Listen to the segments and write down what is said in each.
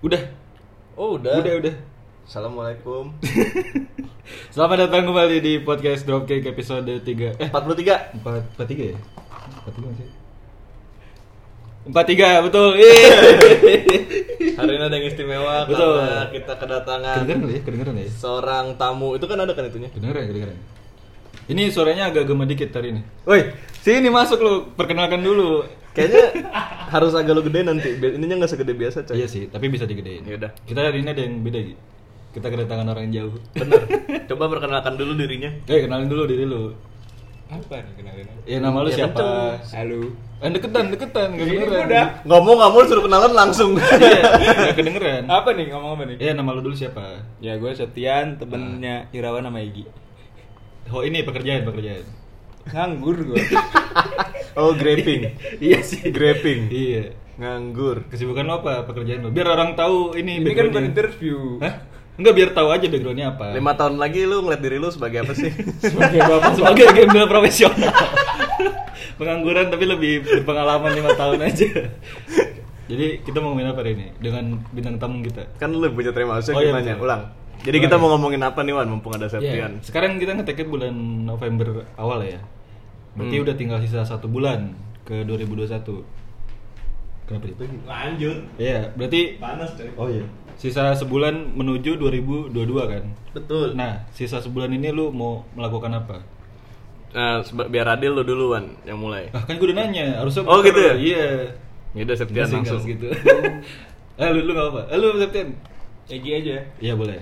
Udah. Oh udah. Udah, udah. Assalamualaikum. Selamat datang kembali di podcast Dropkick episode 3. Eh, 43. 4 43 ya? 43 sih. 43, betul. Hari ini ada yang istimewa Betul. karena kita kedatangan kedengeran ya? Kedengeran ya? seorang tamu. Itu kan ada kan itunya? Kedengeran, kedengeran. Ini suaranya agak gema dikit hari ini. Woi, sini masuk lu, perkenalkan dulu. Kayaknya harus agak lo gede nanti. Ininya nggak segede biasa, coy. Iya sih, tapi bisa digedein. Ya udah. Kita hari ini ada yang beda gitu. Kita kedatangan orang yang jauh. Bener. Coba perkenalkan dulu dirinya. Eh, kenalin dulu diri lu. Apa nih kenalin? Ya nama lu Ya, siapa? kenceng. Halo. Eh, deketan, deketan, gak Ini kedengeran. udah. Ngomong nggak mau suruh kenalan langsung. Iya, gak kedengeran. Apa nih ngomong apa nih? Iya, nama lu dulu siapa? Ya gue Septian, temennya Irawan sama Egi. Oh, ini pekerjaan, pekerjaan. Nganggur gue. oh, graping. iya sih. Graping. Iya. Nganggur. Kesibukan lo apa pekerjaan lo? Biar orang tahu ini Ini kan bukan interview. Hah? Enggak biar tahu aja backgroundnya apa. Lima tahun lagi lu ngeliat diri lu sebagai apa sih? sebagai bapak sebagai gembel profesional. Pengangguran tapi lebih berpengalaman lima tahun aja. Jadi kita mau ngomongin apa hari ini dengan bintang tamu kita. kan lu punya terima kasih Oh, iya, betul. Ulang. Jadi kita ya? mau ngomongin apa nih Wan? Mumpung ada Iya. Septian. Sekarang kita ngeteknya bulan November awal ya. Berarti Hmm. udah tinggal sisa satu bulan ke 2021. Kenapa itu? Lanjut. Iya, berarti Panas coy. Oh iya. Sisa sebulan menuju 2022 kan. Betul. Nah, sisa sebulan ini lu mau melakukan apa? Nah, seba- biar adil lu duluan yang mulai. Ah, kan gue udah nanya, harusnya Oh, gitu ya? Iya. Ya udah Septian langsung. nggak gitu. eh, lu lu enggak apa? Eh, lu Septian. Egi aja. Iya, boleh.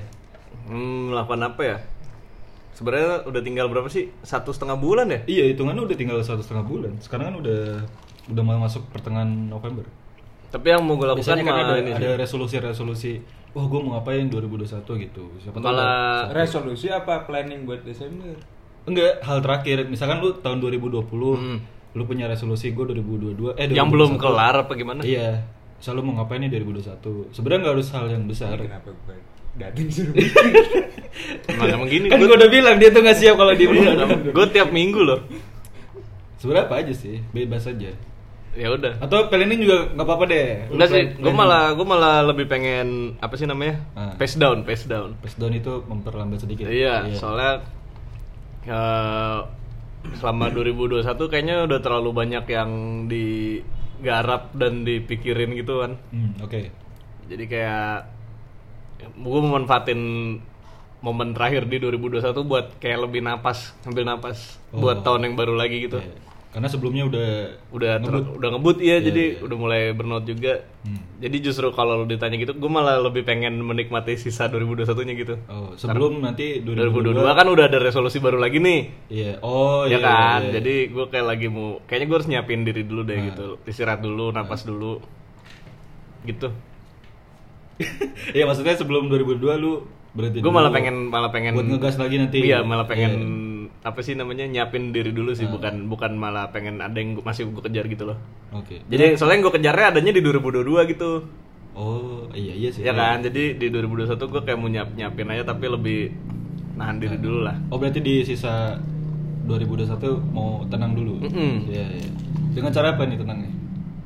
Hmm, melakukan apa ya? Sebenarnya udah tinggal berapa sih? Satu setengah bulan ya? Iya, hitungannya udah tinggal satu setengah bulan. Sekarang kan udah udah mau masuk pertengahan November. Tapi yang mau gue lakukan kan malah ada, ini ada resolusi-resolusi. Wah, gue mau ngapain 2021 gitu. Siapa tahu Malah- Resolusi apa planning buat Desember? Enggak, hal terakhir. Misalkan lu tahun 2020, Hmm. lu punya resolusi gue 2022. Eh, yang belum 2021. kelar apa gimana? Iya. Misal lu mau ngapain nih 2021? Sebenarnya nggak harus hal yang besar. Ini kenapa gue dating suruh Emang emang gini. kan gue udah bilang dia tuh nggak siap kalau di bulan. gue tiap minggu loh. Sebenarnya apa aja sih, bebas aja. Ya udah. Atau planning juga nggak apa-apa deh. Enggak sih, gue malah gue malah lebih pengen apa sih namanya? Ah. Pace down, pace down. Pace down itu memperlambat sedikit. Iya, soalnya eh, selama 2021 kayaknya udah terlalu banyak yang digarap dan dipikirin gitu kan. Hmm, oke. Jadi kayak gue memanfaatin momen terakhir di 2021 buat kayak lebih napas, ambil napas Oh. buat tahun yang baru lagi gitu. Iya. Karena sebelumnya udah Udah ter- ngebut. udah ngebut ya, Iya, jadi iya. udah mulai burnout juga. Hmm. Jadi justru kalau ditanya gitu, gue malah lebih pengen menikmati sisa 2021-nya gitu. Oh, sebelum nanti 2022 kan udah ada resolusi baru lagi nih. Iya. Oh, ya iya. kan, iya. jadi gue kayak lagi mau, kayaknya gue harus nyiapin diri dulu deh Nah. gitu, istirahat dulu, napas dulu, gitu. Iya, maksudnya sebelum 2022 lu berhenti Gue malah pengen, malah pengen buat ngegas lagi nanti. Iya, malah pengen Iya. apa sih namanya nyiapin diri dulu sih, Ah. bukan bukan malah pengen ada yang gua- masih gue kejar gitu loh. Oke. Jadi soalnya yang gue kejarnya adanya di 2022 gitu, Oh, iya iya sih. ya kan? Jadi di 2021 gue kayak mau nyiap nyiapin aja tapi lebih nahan diri dulu lah. Oh, berarti di sisa 2021 mau tenang dulu. Mm-mm. Iya, iya. Dengan cara apa nih tenangnya?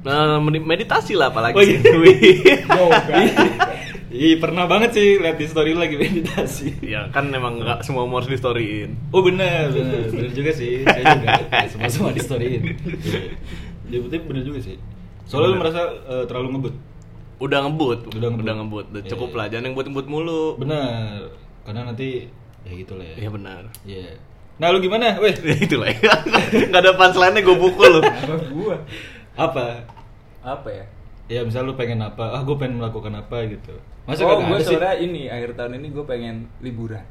Nah, medi- meditasi lah apalagi. Oh, iya. Iya, pernah banget sih lihat di story lu lagi meditasi. ya kan emang nggak semua mau di storyin. Oh benar, benar, benar juga sih. Saya juga semua semua di storyin. Iya. Ya betul benar juga sih. Soalnya lu merasa eh, terlalu ngebut. Udah ngebut, Udah ngebut. udah ngebut, udah Iya, cukup iya. lah, jangan yang ngebut-ngebut mulu. Benar. Karena nanti ya gitu lah ya. Iya benar. Iya. Nah, lu gimana? Weh, Ya itulah. Nggak ada punchline-nya gue pukul loh. Apa gua? Apa? Apa ya? Ya misal lu pengen apa? Ah, gue pengen melakukan apa gitu. Masa oh, gue sebenarnya ini akhir tahun ini gue pengen liburan.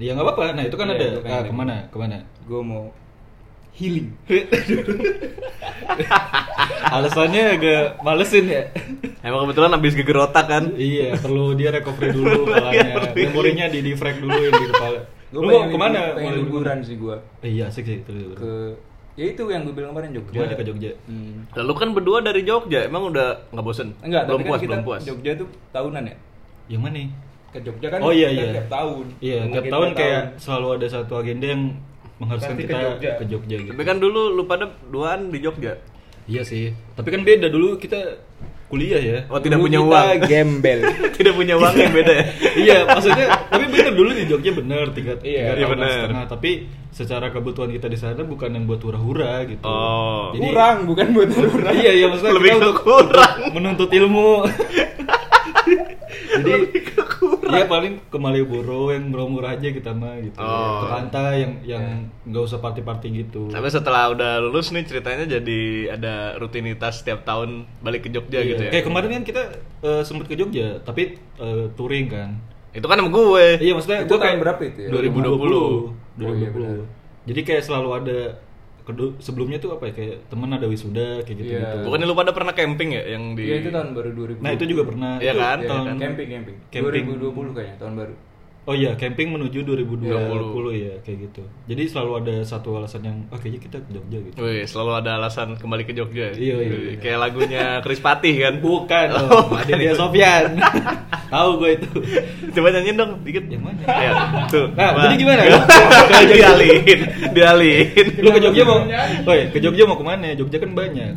Ya nggak apa-apa. Nah, itu kan Iya, ada. Ah, ke mana? Ke mana? Gue mau healing. Alasannya agak malesin ya. Emang kebetulan abis geger otak kan. iya, perlu dia recovery dulu kepalanya. Memorinya di defrag dulu yang di kepala. Gue Lu mau ke mana? Pengen Mau liburan sih gue. Eh, iya, asik sih itu liburan. Ke ya itu yang gue bilang kemarin Jogja. Gimana ke Jogja? Hmm. Lalu kan berdua dari Jogja, emang udah nggak bosen? Enggak, belum tapi puas, kan kita belum puas. Jogja tuh tahunan ya. Yang mana? Ke Jogja kan Oh iya iya. tiap tahun. Iya, tiap tahun kayak tahun. selalu ada satu agenda yang mengharuskan Pasti ke kita Jogja. ke Jogja gitu. Tapi kan dulu lu pada duaan di Jogja. Iya sih. Tapi kan beda dulu kita kuliah ya. Oh, tidak Dulu punya kita uang. gembel. Tidak punya uang yang beda ya. iya, maksudnya tapi bener dulu di Jogja bener tiga, Iya, tiga iya tahun setengah. Tapi secara kebutuhan kita di sana bukan yang buat hura-hura gitu. Oh. Jadi- Kurang bukan buat kurang. Iya iya maksudnya Lebih kita untuk, kurang. untuk menuntut ilmu. Jadi Iya paling ke Malioboro yang murah-murah aja kita mah gitu. Oh. Ke pantai yang yang nggak usah party-party gitu. Tapi setelah udah lulus nih ceritanya jadi ada rutinitas setiap tahun balik ke Jogja Iya. gitu ya. Kayak kemarin kan kita eh, sempet ke Jogja, tapi eh, touring kan. Itu kan sama gue. Iya maksudnya Itu gua tahun kayak berapa itu ya? 2020. 2020. Oh, iya, benar. Jadi kayak selalu ada kedu- sebelumnya tuh apa ya kayak temen ada wisuda kayak gitu gitu. Bukannya lu pada pernah camping ya yang di Iya itu tahun baru 2020. Nah itu juga pernah. Iya kan? Tahun kan? camping camping. Camping. 2020 kayaknya tahun baru. Oh iya, camping menuju 2020 Iya. ya kayak gitu. Jadi selalu ada satu alasan yang oh kayaknya kita ke Jogja gitu. Wih, selalu ada alasan kembali ke Jogja. ya? Iya, iya, iya. Kayak lagunya Chris Patih kan. Bukan, Oh, oh, Adelia Sofyan. Tahu gue itu. Coba nyanyiin dong dikit. Yang mana? Ya, tuh. Nah, Wah. jadi gimana? dialihin, dialihin. Lu ke Jogja mau? Oh iya, ke Jogja mau ke mana? Jogja kan banyak.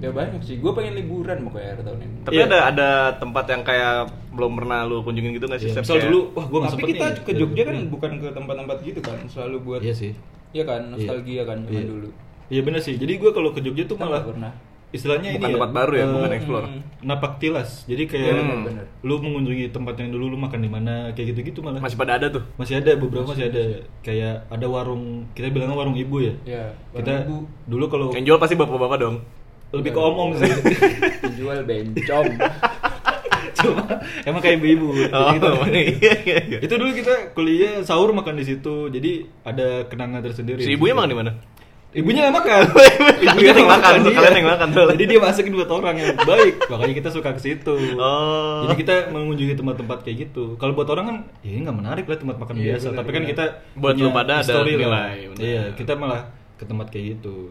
Ya banyak sih. Gue pengen liburan mau kayak tahun ini. Tapi Iya. ada ada tempat yang kayak belum pernah lu kunjungin gitu nggak sih? Iya, Sep? misal Kayak- dulu, wah gue nggak Tapi kita nih. ke Jogja kan bukan ke tempat-tempat gitu kan, selalu buat Iya sih. Iya kan, nostalgia kan zaman Iya. dulu. Iya bener sih. Jadi gue kalau ke Jogja tuh Kita malah pernah. istilahnya Bukan ini tempat baru ya, eh, bukan explore. Hmm. Napak tilas. Jadi kayak Iya, bener-bener. lu mengunjungi tempat yang dulu lu makan di mana kayak gitu-gitu malah. Masih pada ada tuh. Masih ada beberapa masih ada kayak ada warung kita bilangnya warung ibu ya. Iya, Kita ibu. dulu kalau Yang jual pasti bapak-bapak dong. lebih ke om-om sih. Penjual bencong. Cuma emang kayak ibu-ibu. Oh, iya, iya, iya. itu dulu kita kuliah sahur makan di situ. Jadi ada kenangan tersendiri. Si ibunya makan di mana? Ibunya nggak makan. Ibunya yang makan, iya. kalian yang makan soalnya. Jadi dia masakin buat orang yang baik. Makanya kita suka ke situ. Oh. Jadi kita mengunjungi tempat-tempat kayak gitu. Kalau buat orang kan, ya nggak menarik lah tempat makan Iya, biasa. benar, Tapi kan benar. kita Buat lu pada ada nilai. Iya, kita malah ke tempat kayak gitu.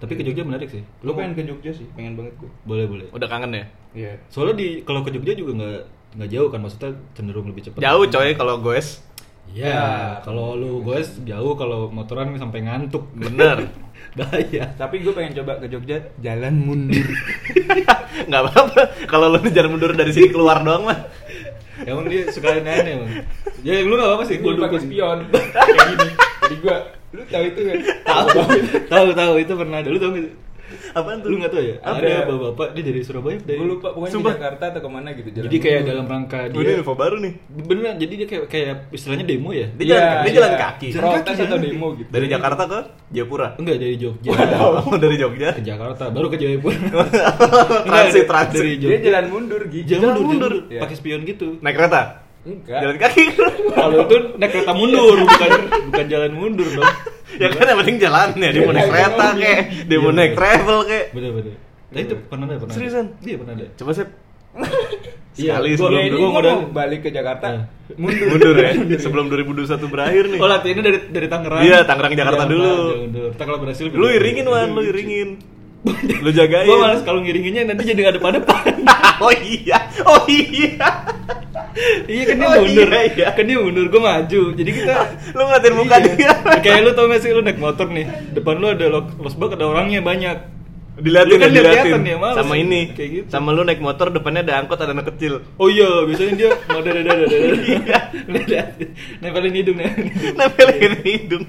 Tapi ke Jogja menarik sih. Lu pengen ke Jogja sih, pengen banget gue. Boleh boleh. Udah kangen ya? Iya. Soalnya di kalau ke Jogja juga nggak nggak jauh kan, maksudnya cenderung lebih cepat. Jauh coy kalau goes. Ya, kalau lu guys jauh kalau motoran sampai ngantuk. Bener. Bahaya. Tapi gue pengen coba ke Jogja jalan mundur. Nggak apa-apa. Kalau lu jalan mundur dari sini keluar doang mah. Emang dia suka aneh emang. Ya lu nggak apa-apa sih, gue gua dukung. spion kayak gini. Jadi gue, lu tahu itu kan? Tahu, tahu, tahu itu pernah ada. Lu tahu nggak? Apaan tuh? Lu nggak tahu ya? Ada. Ada bapak-bapak dia dari Surabaya dari. Gue lupa pokoknya Sumpah. di Jakarta atau ke mana gitu. jalan Jadi kayak dalam rangka Oh, ini dia. info baru nih. Beneran, jadi dia kayak kayak istilahnya demo ya? Dia jalan, dia jalan iya. kaki. Jalan Protes kaki, atau jalan demo gitu. Dari Jakarta ke Jayapura. Enggak dari Jogja. Oh, dari Jogja. ke Jakarta, baru ke Jayapura. transit, transit. Dia jalan mundur gitu. Jalan mundur, mundur. mundur. Iya. pakai spion gitu. Naik kereta. Enggak. Jalan kaki. Kalau itu naik kereta mundur, bukan bukan jalan mundur dong. ya kan yang penting jalannya. Dia mau naik kereta kek, dia mau Iya, naik bener. travel kek. Bener bener. Nah itu pernah ada, pernah. ada. Seriusan? Iya pernah ada. Coba sih. Iya, Sekali gua- sebelum gua modal- mau balik ke Jakarta. Iya. Mundur. mundur ya. Sebelum 2021 berakhir nih. Oh latihannya dari dari Tangerang. Iya, Tangerang, Jakarta Iya, dulu. Kalau berhasil Lu iringin wan, lu iringin. Lu jagain. Gua malas kalau ngiringinnya nanti jadi nggak depan-depan. oh iya. Oh iya. iya kan dia Oh, mundur. iya, iya. Kan dia mundur, gua maju. Jadi kita Lu ngatain muka Iya. dia. Kayak lu tau gak sih lu naik motor nih, depan lu ada lo- losbak ada orangnya banyak. Diliatin, Lu kan diliatin. ya, males Sama ini. Kayak gitu. Sama lu naik motor depannya ada angkot ada anak kecil. Oh iya, biasanya dia mau dada dada Iya. dada. Nempelin hidung nih. Nempelin hidung.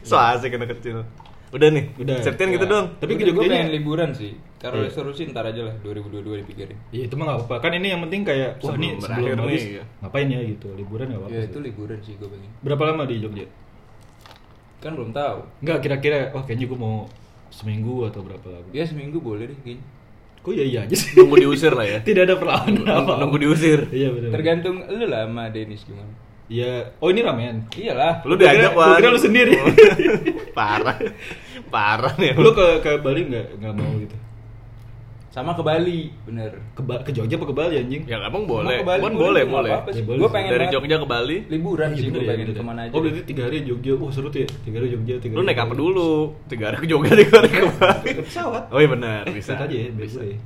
So asik anak kecil. Udah nih. Udah. Septian gitu Ya. dong. Tapi Tapi ke gue pengen liburan sih. Kalau Iya. resolusi ntar aja lah 2022 dipikirin. Iya itu mah gak apa-apa. Kan ini yang penting kayak wah Sebelum nih berakhir sebelum habis nih, ya. ngapain ya gitu. Liburan gak apa-apa. Ya sih. itu liburan sih gue pengen. Berapa lama di Jogja? Kan belum tahu. Enggak kira-kira wah kayaknya gue mau seminggu atau berapa lama. Ya seminggu boleh deh kayaknya. Kok iya iya aja sih. Nunggu diusir lah ya. Tidak ada perlawanan Nunggu, apa. nunggu diusir. Iya benar. Tergantung lu lah sama Denis gimana. Iya. Oh ini ramean. Iyalah. Lu diajak gua Wan. kira lu sendiri. Parah. Parah nih. Lu ke ke Bali nggak nggak mau gitu? Sama ke Bali, bener. Ke, Ba- ke Jogja apa ke Bali anjing? Ya abang boleh. Bali, boleh, boleh, boleh. Ya, boleh Gue pengen Dari banget Jogja ke Bali. liburan Iya, sih bener gue pengen bener ke mana aja. Oh berarti tiga hari Jogja. Oh seru tuh ya. Tiga hari Jogja. Tiga Lu hari naik apa dulu? Tiga hari ke Jogja, tiga hari ke Bali. Ke pesawat. Oh iya benar, Eh, bisa. aja ya, biasa ya.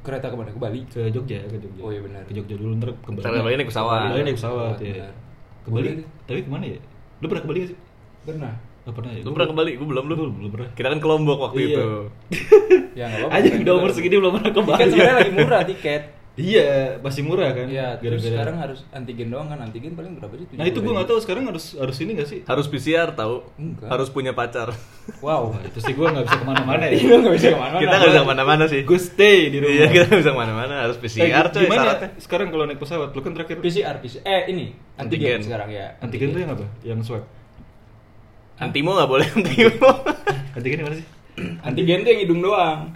Kereta ke mana? Ke Bali? Ke Jogja, ke Jogja. Oh, iya benar. Ke Jogja dulu ntar ke Bali. Ntar ke Bali naik pesawat. Bali naik pesawat ya. Ke Bali. Tapi ke mana ya? Lu pernah ke Bali gak sih? Pernah. Gak pernah ya? Lu pernah ke Bali? Gue belum lu. Belum, belum pernah. Kita kan ke Lombok waktu Iya. itu. Ya enggak apa-apa. Aja kan udah umur segini belum pernah ke Tiket Bali. sebenarnya lagi murah tiket. Iya, masih murah kan? Iya, terus Gara-gara- sekarang harus antigen doang kan. Antigen paling berapa sih? Nah itu gue nggak tahu sekarang harus harus ini nggak sih? Harus PCR tahu. Enggak. Harus punya pacar. Wow. Itu sih gue nggak bisa ke mana-mana ya. Iya, nggak bisa ke mana-mana. Kita nggak bisa ke mana-mana sih. Gue stay di rumah. Iya, kita nggak bisa ke mana-mana. Harus Eh, PCR coy gimana syaratnya. sekarang kalau naik pesawat? Lu kan terakhir PCR, PCR. Eh, ini Antigen. antigen, sekarang ya. antigen tuh yang apa? Yang swab. Antimo nggak boleh antimo. Antigen yang mana sih? Antigen tuh yang hidung doang.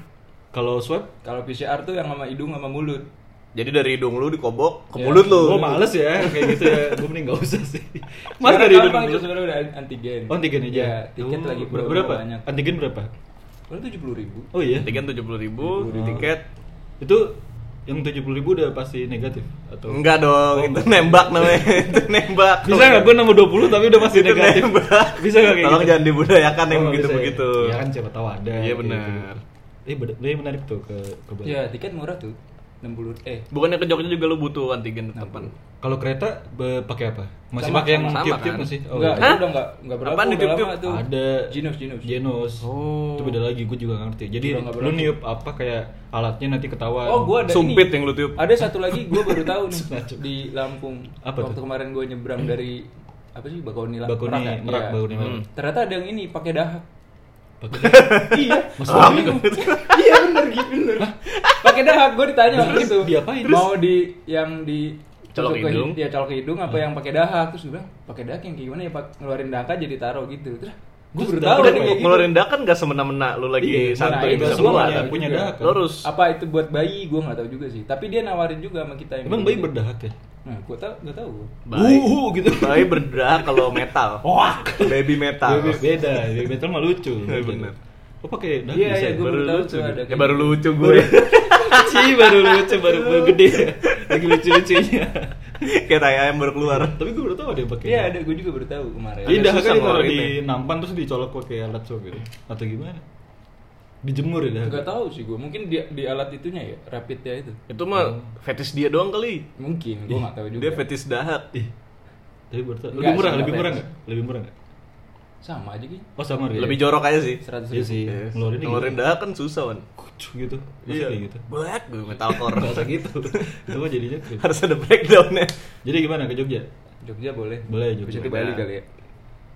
Kalau swab? Kalau PCR tuh yang sama hidung sama mulut. Jadi dari hidung lu dikobok ke Iya. mulut lu. Gue males ya kayak gitu ya. Gue mending gak usah sih. Mas dari hidung dulu. sebenarnya udah antigen. Oh antigen aja. Iya, tiket Oh, lagi ber- promo berapa? banyak. Antigen berapa? Kalau tujuh puluh ribu. Oh iya. Tiket tujuh puluh ribu, Oh. tiket Itu yang tujuh puluh ribu udah pasti negatif atau? enggak dong, Oh, itu enggak. nembak namanya, itu nembak. Bisa nggak gue nambah 20 tapi udah pasti Itu negatif? nembak. Bisa nggak kayak Tolong gitu? jangan dibudayakan yang Oh, bisa ya? begitu-begitu. Iya kan siapa tahu ada. Iya, kayak benar. gitu. Eh, menarik tuh ke ke Bali. Iya, tiket murah tuh. 60 eh Bukannya ke Jogja juga lu butuh antigen tetepan? Kalau kereta pakai apa? Masih pakai yang sama tiup-tiup kan? nggak sih? enggak, iya. Udah enggak enggak. Apaan udah ditiup-tiup? lama tuh. Ada Ginos, Ginos. Genos. Oh. Itu beda lagi, gue juga ngerti. Jadi lu niup apa kayak alatnya nanti ketahuan. Oh, gua ada Sumpit ini. yang lu tiup. Ada satu lagi gua baru tahu nih di Lampung. Apa Waktu tuh? kemarin gua nyebrang dari apa sih Bakoni lah. Bakoni, ya? Merak, Iya. Bakoni, Merak. Hmm. Ternyata ada yang ini pakai dahak. Pakai iya. Masuk Ah, iya bener gitu bener. Pakai dahak gua ditanya waktu Terus itu. diapain? Mau di yang di Colok ke hidung? hi- Ya colok ke hidung apa yang pakai dahak terus gue bilang pakai dahak yang kayak gimana ya Pak ngeluarin dahak aja ditaruh gitu. Terus gue baru Terus tahu dahak ya? gitu. Ngeluarin dak kan gak semena-mena lu lagi Iya, santai nah, bisa itu semua keluar. punya- dahak kan? Harus apa itu buat bayi gue nggak tahu juga sih tapi dia nawarin juga sama kita yang Emang gitu. bayi berdahak ya? nah gue tau nggak tahu bayi. Uh, gitu. Bayi berdah kalau metal. Wah. Baby metal. Beda, beda. Baby metal mah lucu. Bener. Oh pakai Iya, iya, ya? gua baru lucu. ada Ya kayak baru lucu gue. Sih baru lucu, baru, baru gede Lagi lucu-lucunya Kayak tai ayam baru keluar. Tapi gue baru tahu ada yang pakai iya ada gue juga baru tahu kemarin susah kan ditaruh ngeluarin di ya. nampan terus dicolok pakai alat swab gitu Atau gimana? Dijemur ya nggak tahu sih gue mungkin di, di alat itunya ya rapidnya itu Itu mah fetish dia doang kali. mungkin gue nggak tahu juga Dia fetish dahak. Ih, tapi baru tahu. Enggak Lebih murah, lebih murah nggak? Lebih murah nggak? Sama aja gitu Oh sama dia. Lebih jorok aja sih. seratus Iya sih. Yes. Ngeluarin Ngeluarin gitu. dahak kan susah kan. Kucuk gitu. Masa Iya. kayak gitu. Black gue metalcore. Gak usah gitu. Itu mah jadinya trip. Harus ada breakdownnya. Jadi gimana ke Jogja? Jogja boleh Boleh, Jogja. bisa ke Bali kali ya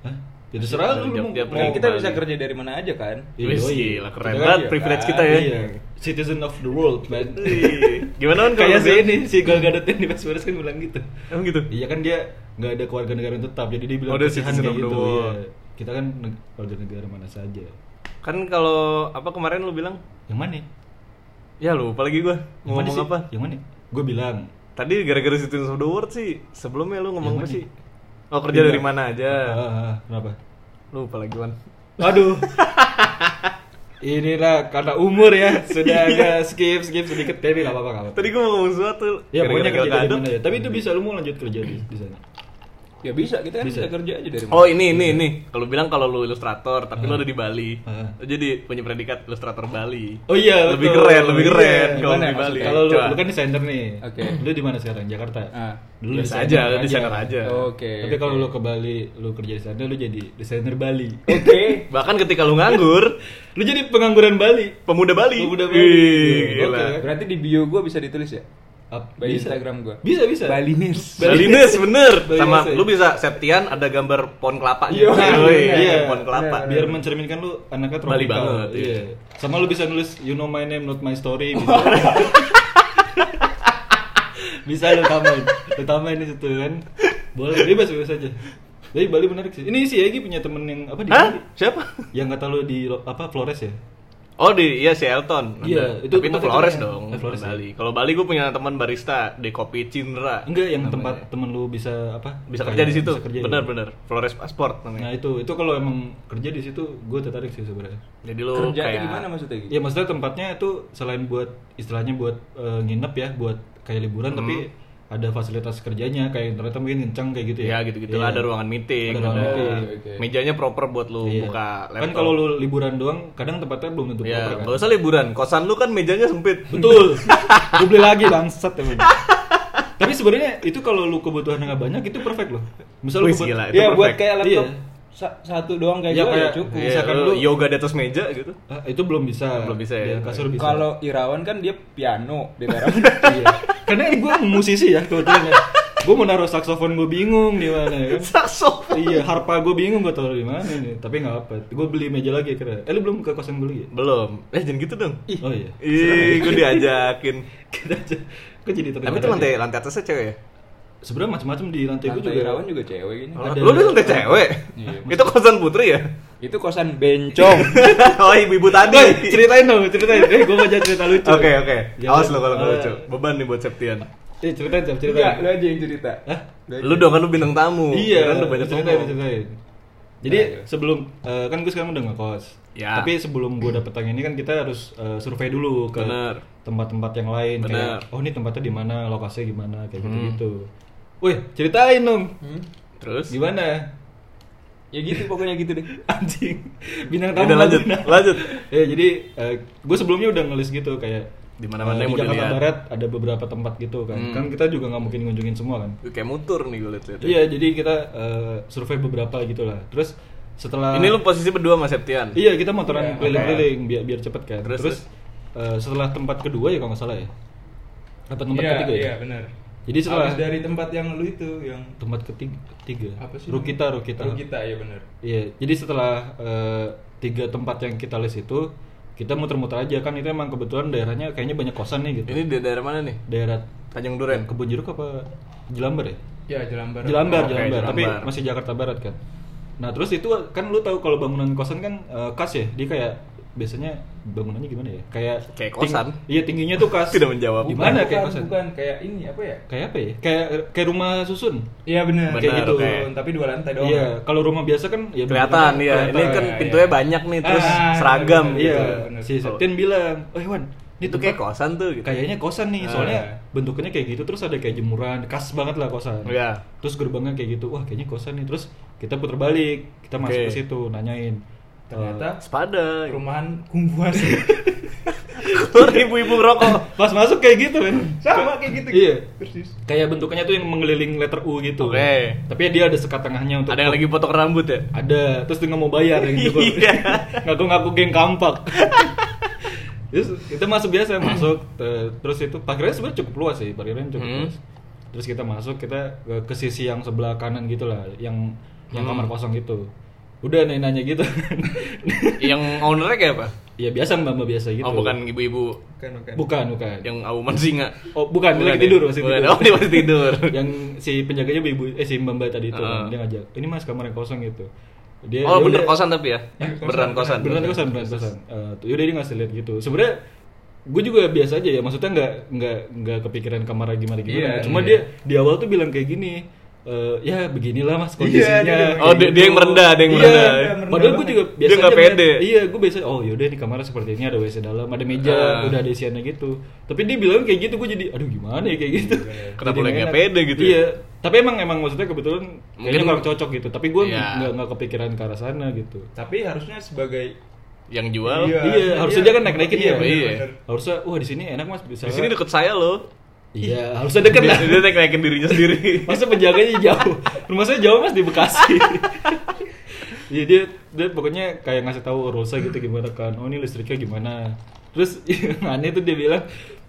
Hah? Ya terserah lu, mau- Nah, kita bisa kerja dari mana aja kan Iya, gila, keren banget iya privilege kan? kita ya. Iya. Citizen of the world, man. Gimana kan Kayak si ini, si Gal Gadot yang di Furious kan bilang gitu. Emang gitu? Iya kan dia nggak ada keluarga negara tetap, jadi dia bilang Oh, citizen of the gitu. world. Iya. Kita kan warga negara mana saja. Kan kalau apa kemarin lu bilang? Yang mana? Ya lupa lagi gua Yang mau mana ngomong sih? apa. Yang mana? Gue bilang Tadi gara-gara Citizens of the World sih. Sebelumnya lu ngomong apa sih? Oh kerja Pindah. dari mana aja? Ah, ah, kenapa? Lupa lagi Wan. Aduh. Inilah karena umur ya sudah agak skip skip sedikit tapi nggak apa-apa. Tadi gua mau ngomong sesuatu. Ya pokoknya kerja dari mana ya. Tapi itu bisa lu mau lanjut kerja di, di sana. Ya bisa kita kan Bisa. bisa, kerja aja dari mana Oh ini ini ini. Kalau bilang kalau lu ilustrator, tapi lu Ah. ada di Bali. Lu jadi punya predikat ilustrator Bali. Oh iya, Lebih betul. keren, lebih keren Iya. kalau Gimana di Bali. Kalau lu, Coba. lu kan desainer nih. Oke. Lu di mana sekarang? Jakarta. Ah. Dulu Biasa desainer aja, lu desainer aja. oke Tapi kalau oke. lu ke Bali, lu kerja di sana, lu jadi desainer Bali. oke Bahkan ketika lu nganggur, lu jadi pengangguran Bali. pemuda Bali. Pemuda Bali. Wih, Oke. gila. berarti di bio gue bisa ditulis ya Ap- By Instagram gua. Bisa bisa. Baliners Balinese bener. Balinese. Sama lu bisa Septian ada gambar pohon kelapa. Iya, Yoi, iya, iya, iya. pohon kelapa. Biar mencerminkan lu anaknya tropikal. Bali banget, iya. Iya. Sama lu bisa nulis you know my name not my story bisa. bisa lu tambahin. Lu tambahin di situ kan. Boleh bebas bebas aja. Tapi Bali menarik sih. Ini si Egi punya temen yang apa di Hah? Bali? Siapa? Yang kata lu di apa Flores ya? Oh di iya si Elton. Iya, itu Tapi itu Flores dong. Eh, Flores ya? Bali. Kalau Bali gue punya teman barista di Kopi Cindra. Enggak, yang Namanya. tempat temen lu bisa apa? Bisa kerja di situ. bisa kerja ya? Bener-bener. Flores Passport Nah namanya. itu itu kalau emang kerja di situ gue tertarik sih sebenarnya. Jadi lu kerjanya kayak gimana maksudnya gitu Ya maksudnya tempatnya itu selain buat istilahnya buat eh, nginep ya, buat kayak liburan Hmm. tapi ada fasilitas kerjanya kayak ternyata mungkin kencang kayak gitu ya. Ya gitu-gitu Iya. ada ruangan meeting, Ada ruangan ada meeting. Mejanya proper buat lu Iya. buka laptop. Kan kalau lu liburan doang, kadang tempatnya belum tentu ya proper kan. nggak usah liburan, kosan lu kan mejanya sempit. Betul. gue beli lagi bangsat emang. Tapi sebenarnya itu kalau lu kebutuhan nggak banyak itu perfect loh. Misal lu Wih, kebut- gila, itu ya buat perfect. kayak laptop Iya. Sa- satu doang kayak Ya, gue ya kayak- cukup. Iya, Misalkan lu yoga di atas meja gitu. Ah, itu belum bisa. Belum bisa ya. kasur bisa. Kalau Irawan kan dia piano di iya. Karena gue musisi ya kebetulan ya. Gue mau naruh saksofon gue bingung di mana ya kan. Saksofon. iya, harpa gue bingung gue taruh di mana nih. Tapi nggak apa. Gue beli meja lagi kira. Eh lu belum ke kosan gue lagi? ya? Belum. Eh jangan gitu dong. Oh iya. Ih, gue diajakin. Kita aja. Kok jadi terlibat Tapi itu lantai lantai atasnya cewek ya? Sebenarnya macam-macam di lantai gue juga. Irawan juga cewek gini. Ada- Lu di lantai cewek? Iya, itu kosan putri ya? Itu kosan bencong. oh ibu-ibu tadi. Woi, ceritain dong, ceritain. Eh, gue mau jadi cerita lucu. Oke oke. Jangan- Awas lo kalau nggak Ah. lucu. Beban nih buat Septian. Eh, ceritain, Enggak, ceritain. lu aja yang cerita. Hah? Lu dong kan lu bintang tamu. Iya, kan lu banyak ceritain, ngomong. ceritain. Jadi Nah, iya. sebelum eh, kan gue sekarang udah ngekos. Ya. Tapi sebelum gue dapet yang ini kan kita harus eh, survei dulu ke tempat-tempat yang lain Bener. kayak oh ini tempatnya di mana, lokasinya gimana kayak Hmm. Wih, ceritain dong. Hmm? Terus? Gimana? Ya gitu pokoknya gitu deh. Anjing. Bintang Ya tamu. udah, lanjut, mana? lanjut. ya, jadi gue sebelumnya udah ngelis gitu kayak Di mana-mana eh, yang di mau Jakarta dilihat. Barat ada beberapa tempat gitu kan. Hmm. Kan kita juga nggak mungkin ngunjungin semua kan. Kayak mutur nih gue liat-liat. Iya, jadi kita eh, survei beberapa gitu lah. Terus setelah Ini lu posisi berdua sama Septian. Iya, kita motoran Iya, keliling-keliling biar biar cepet kan. Terus, Terus, eh, setelah tempat kedua ya kalau nggak salah ya. Apa tempat ketiga ya? Iya, benar. Jadi setelah Habis dari tempat yang lu itu yang tempat ketiga, ketiga. apa sih? Rukita? Rukita. Rukita ya benar. Iya, jadi setelah eh, tiga tempat yang kita list itu kita muter-muter aja kan itu emang kebetulan daerahnya kayaknya banyak kosan nih gitu. Ini di daerah mana nih? Daerah Tanjung Duren. Kebun Jeruk apa Jelambar ya? Ya, Jelambar. Jelambar, Jelambar, tapi Jelambar. masih Jakarta Barat kan. Nah terus itu kan lu tahu kalau bangunan kosan kan eh, kas ya, dia kayak biasanya bangunannya gimana ya? Kayak Kayak ting- kosan. iya tingginya tuh kas. Tidak menjawab. Di mana Bukan, kayak bukan, kosan? Bukan kayak ini apa ya? Kayak apa ya? Kayak kayak rumah susun. Iya benar. Kayak gitu. oke. Tapi dua lantai doang. Iya, kalau rumah biasa kan ya Kelihatan bentuknya ya. Ini kan Iya, pintunya iya. banyak nih terus Ah, seragam bener, Iya, gitu. bener. si Septian bilang, "Oh, Wan, ini Itu kayak kosan tuh gitu. Kayaknya kosan nih, Ah. soalnya bentuknya kayak gitu terus ada kayak jemuran, khas banget lah kosan. Iya. Terus gerbangnya kayak gitu, wah kayaknya kosan nih. Terus kita putar balik, kita masuk ke situ, nanyain. Ternyata Sepada. perumahan kumuas. Keluar ibu-ibu ngerokok. Eh, pas masuk kayak gitu kan. Sama kayak gitu. Iya. Persis. Kayak bentuknya tuh yang mengeliling letter U gitu. Oke. Tapi dia ada sekat tengahnya untuk Ada yang lagi potong rambut ya? ada terus dia nggak mau bayar yang gitu Iya. ngaku-ngaku geng kampak terus kita masuk biasa masuk te- terus itu parkirnya sebenarnya cukup luas sih parkirnya cukup Hmm. luas terus kita masuk kita ke, ke sisi yang sebelah kanan gitu lah yang yang Hmm. kamar kosong gitu udah nanya-nanya gitu Yang ownernya kayak apa? ya biasa mbak mbak biasa gitu Oh bukan ibu-ibu Bukan, bukan. bukan bukan yang auman singa. oh bukan, dia lagi ya? tidur masih Bukan. tidur Oh dia masih tidur. yang si penjaganya ibu eh si mbak mbak tadi itu kan, dia ngajak ini mas kamar yang kosong gitu dia oh dia bener udah- kosan tapi ya? Eh, kosan, Beneran kosan. beneran kosan beneran kosan tuh yaudah dia ngasih lihat gitu sebenarnya gue juga biasa aja ya maksudnya nggak nggak nggak kepikiran kamar gimana gimana Iya, cuma iya. dia di awal tuh bilang kayak gini eh, ya beginilah mas kondisinya Iya, dia bilang Oh, dia- dia yang merendah, dia yang Iya, merendah. Merendah padahal gue juga biasa Dia nggak pede. iya gue biasa oh yaudah nih kamarnya seperti ini ada wc dalam ada meja Ah. udah ada isiannya gitu tapi dia bilang kayak gitu gue jadi aduh gimana ya kayak gitu Kenapa Jadi lu nggak pede gitu ya? iya tapi emang emang maksudnya kebetulan Mungkin- kurang cocok gitu tapi gue Iya. nggak nggak kepikiran ke arah sana gitu Tapi harusnya sebagai Yang jual. Iya. Iya, harusnya dia kan naik-naikin Iya, ya. Iya. Harusnya, wah di sini enak mas bisa. Di sini deket saya loh. Iya, harusnya deket lah. Dia, naik naikin dirinya sendiri. Masa penjaganya jauh. Rumah saya jauh mas di Bekasi. Iya dia, dia pokoknya kayak ngasih tahu rules gitu gimana kan. Oh ini listriknya gimana. Terus yang aneh tuh dia bilang,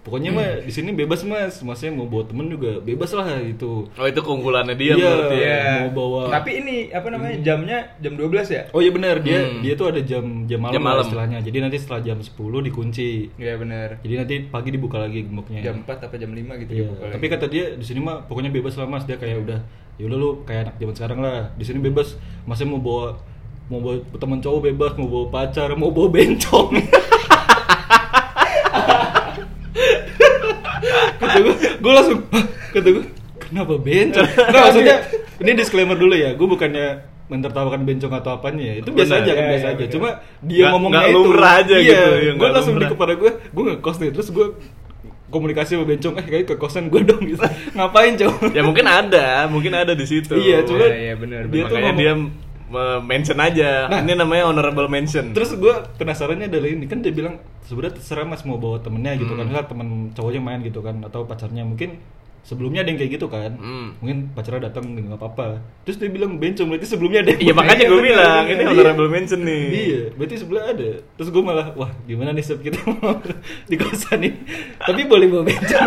pokoknya mah di sini bebas mas. Maksudnya mau bawa temen juga bebas lah gitu. Oh itu keunggulannya dia Iya. berarti. ya? Mau bawa- Tapi ini apa namanya? Jamnya jam 12 ya? Oh iya benar dia Hmm. dia tuh ada jam jam malam, Jam lah malam. istilahnya. Jadi nanti setelah jam 10 dikunci. Iya benar. Jadi nanti pagi dibuka lagi gemboknya. Jam 4 apa jam 5 gitu Iya, dibuka tapi lagi. kata dia di sini mah pokoknya bebas lah mas dia kayak udah yaudah lu kayak anak zaman sekarang lah di sini bebas masnya mau bawa mau bawa teman cowok bebas mau bawa pacar mau bawa bencong kata gue gue langsung kata gue kenapa bencong? Nggak maksudnya ini disclaimer dulu ya gue bukannya mentertawakan bencong atau apanya ya itu biasa aja kan Iya, biasa iya, aja. cuma dia Nggak- ngomongnya nggak itu lumrah aja iya, gitu, ya, gue langsung di kepala gue gue ngekos nih terus gue komunikasi sama bencong eh kayak ke kosan gue dong gitu ngapain cowok Ya mungkin ada, mungkin ada di situ. Iya, cuma iya, benar, dia tuh Makanya ngomong, dia mention aja. Nah. ini namanya honorable mention. terus gue penasarannya adalah ini kan dia bilang sebenarnya terserah mas mau bawa temennya gitu kan Hmm. Misal temen cowoknya main gitu kan atau pacarnya mungkin sebelumnya ada yang kayak gitu kan Hmm. mungkin pacarnya datang nggak apa-apa terus dia bilang bencong berarti sebelumnya ada Iya makanya gue bilang ini Iya. honorable mention nih. Iya, berarti sebelah ada. Terus gue malah, wah gimana nih Sep kita mau di kosan ini. Tapi boleh bawa bencong.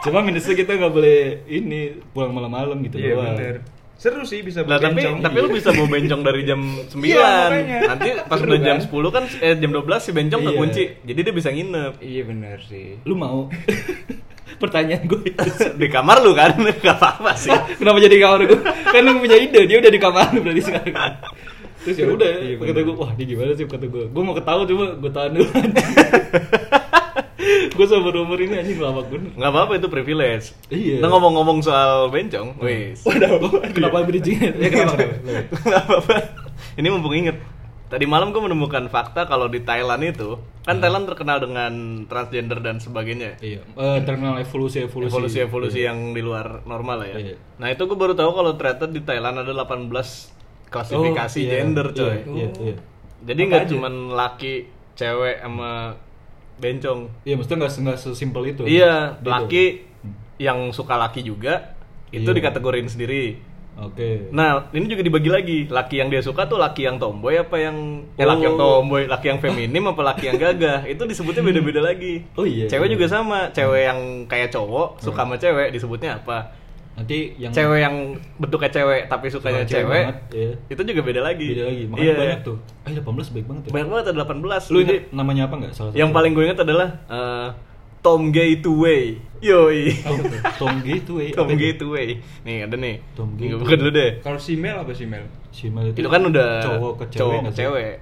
Cuma minusnya kita nggak boleh ini pulang malam-malam gitu Iya doang. bener. Seru sih bisa Lah tapi bencong. tapi lu bisa bawa bencong dari jam 9. Iya, makanya. Nanti pas Seru udah jam kan? 10 kan eh jam 12 si bencong Iya. kekunci. Jadi dia bisa nginep. Iya bener sih. Lu mau? Pertanyaan gue itu. di kamar lu kan nggak apa-apa sih Kenapa jadi di kamar gue? Kan lu punya ide, dia udah di kamar lu berarti sekarang. Terus ya udah, Iya, kata gue, wah dia gimana sih kata gue. Gue mau ketawa cuma gue tahan dulu. Gue sama umur ini anjing lama bener. nggak apa-apa itu privilege Iya. nah ngomong-ngomong soal bencong wis Kenapa bridging? Ya kenapa? kenapa? nggak apa-apa ini mumpung inget tadi malam gue menemukan fakta kalau di Thailand itu kan Thailand terkenal dengan transgender dan sebagainya Iya, eh, terkenal evolusi evolusi. evolusi-evolusi yang di luar normal lah ya. Iya. Nah itu gue baru tahu kalau ternyata di Thailand ada 18 klasifikasi Oh, iya, gender coy. Iya, iya, iya. Jadi Apa nggak aja? cuman laki, cewek sama bencong. Iya, maksudnya nggak nggak sesimpel itu. Iya, Gitu. laki yang suka laki juga itu Iya. dikategorin sendiri. Oke. Nah, ini juga dibagi lagi. Laki yang dia suka tuh laki yang tomboy apa yang eh, laki yang Oh. tomboy, laki yang feminim apa laki yang gagah. Itu disebutnya beda-beda lagi. Oh iya. Cewek iya. juga sama. Cewek yang kayak cowok suka sama cewek disebutnya apa? Nanti yang Cewek yang bentuknya cewek tapi sukanya Suka cewek cewek, banget, iya. itu juga beda lagi. beda lagi. Makanya Iya. banyak tuh. Eh 18 baik banget ya. Banyak banget ada 18. Lu Jadi, ingat namanya apa nggak? Salah yang paling gue ingat adalah eh, Tom Gay Two Way. Yoi. Oh. Tom. Tom Gay? Two Way. Nih ada nih. Tom Gay buka Way. dulu deh. Kalau si Mel apa si Mel? Shimal itu, Itu kan udah cowok ke cewek cowok nggak ke cewek.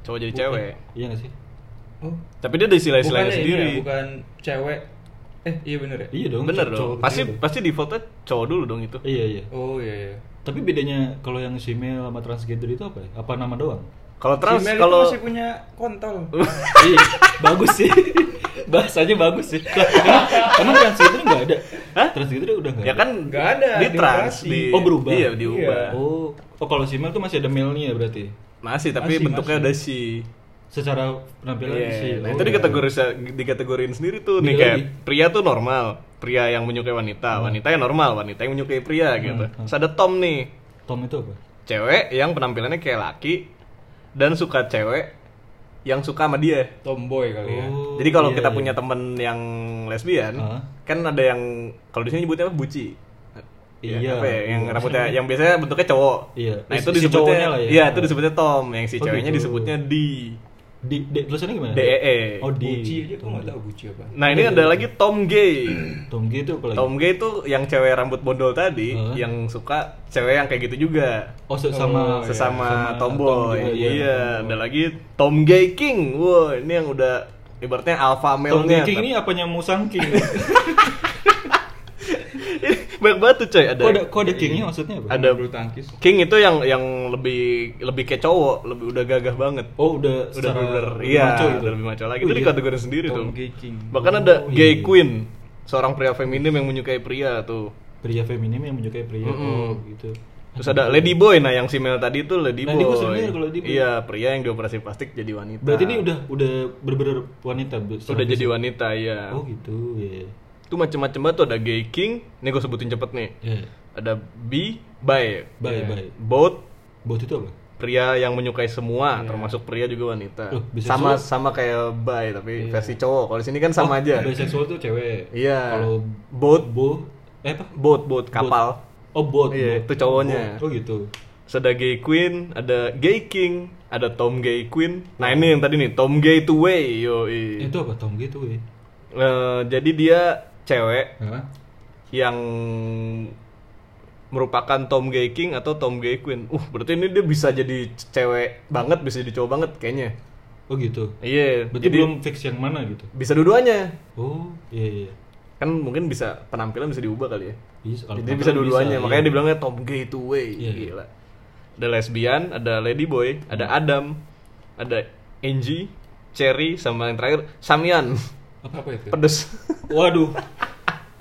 Cowok jadi Bukan. cewek. Iya nggak sih? Oh. Tapi dia ada istilah-istilahnya ini sendiri. ya, bukan cewek. Eh, iya bener ya? Iya dong. Bener cowok dong. Pasti cewek. pasti defaultnya cowok dulu dong itu. Iya iya. Oh iya iya. Tapi bedanya kalau yang female sama transgender itu apa ya? Apa nama doang? Kalau trans si kalau itu masih punya kontol. iya, bagus sih. Bahasanya bagus sih. Emang, transgender nggak ada? Hah? Transgender udah nggak ya ada? kan Nggak ada, di trans di Oh, berubah? Iya, diubah. Iya. Oh, oh kalau female tuh masih ada male-nya ya berarti? Masih tapi Masih, bentuknya masih. udah si Secara penampilan Iya, sih. Nah, oh, itu iya. dikategoris dikategoriin sendiri tuh nih kayak pria tuh normal, pria yang menyukai wanita, wanita yang normal, wanita yang menyukai pria gitu. hmm. Terus ada Tom nih, Tom itu apa? cewek yang penampilannya kayak laki dan suka cewek yang suka sama dia. Tomboy kali ya. Oh, Jadi kalau iya, kita iya. punya temen yang lesbian, Hah? kan ada yang kalau di sini nyebutnya apa buci. Ya, Iya. apa ya, yang Iya. rambutnya yang biasanya bentuknya cowok. Iya. Nah, itu si disebutnya lah ya. Iya, itu disebutnya Tom, yang si Oh, ceweknya gitu. disebutnya di. Di, di tulisannya gimana? DEE. Oh, di. Buci aja gue nggak tahu buci apa. Nah, ini ada lagi Tom Gay. Tom G itu apa lagi? Tom Gay itu yang cewek rambut bondol tadi, Hah? yang suka cewek yang kayak gitu juga. Oh, Oh, Sesama iya. sama tomboy. Tom juga, iya, iya. ada lagi Tom Gay King. Wah, ini yang udah ibaratnya alpha Tom male-nya. G King ini apanya Musang King? Banyak banget tuh coy, ada. kok ada Kingnya maksudnya apa? Ada- bulu tangkis. King itu yang yang lebih lebih kayak cowok, lebih udah gagah banget. Oh, udah Udah bener, lebih iya, maco gitu. udah lebih maco lagi. Oh, itu iya. di kategori sendiri Tom tuh. Gay King. Bahkan ada Oh, gay iya. queen, seorang pria feminim yang menyukai pria tuh. Pria feminim yang menyukai pria. Mm-mm. Oh, gitu. Terus ada lady boy, nah yang si Mel tadi itu lady, Lady boy. boy kalau lady boy. Iya, pria yang dioperasi plastik jadi wanita. Berarti ini udah udah bener-bener wanita. udah jadi wanita ya. Oh, gitu. Iya. Itu macam-macam banget tuh ada gay king. Nih gue sebutin cepet nih. Iya. Ada bi, bi, Bye, Iya. bye. both Bot itu apa? pria yang menyukai semua, Iya. termasuk pria juga wanita. Loh, bisexual? sama sama kayak bi tapi Iya. versi cowok. Kalau di sini kan sama Oh, aja. Bisexual tuh cewek. Iya. Kalau Boat. bo eh apa? Boat, boat, kapal. Oh, bot. Iya, bot. itu cowoknya. Oh, gitu. Terus ada gay queen, ada gay king, ada Tom gay queen. Nah ini yang tadi nih Tom gay two way, yo. Itu apa Tom gitu ya? jadi dia cewek Hah? yang merupakan Tom Gay King atau Tom Gay Queen. Uh, berarti ini dia bisa jadi cewek banget, bisa jadi cowok banget kayaknya. Oh, gitu. Iya. Berarti jadi belum fix yang mana gitu. bisa dua-duanya. Oh, iya iya. Kan mungkin bisa penampilan bisa diubah kali ya. Bisa, kalau Jadi bisa dua-duanya. bisa, Makanya iya. dibilangnya Tom Gay two way. Iya. Gila. Ada lesbian, ada lady boy, ada Hmm. Adam, ada Angie, Cherry, sama yang terakhir Samian. Apa, apa itu? Pedes. Waduh.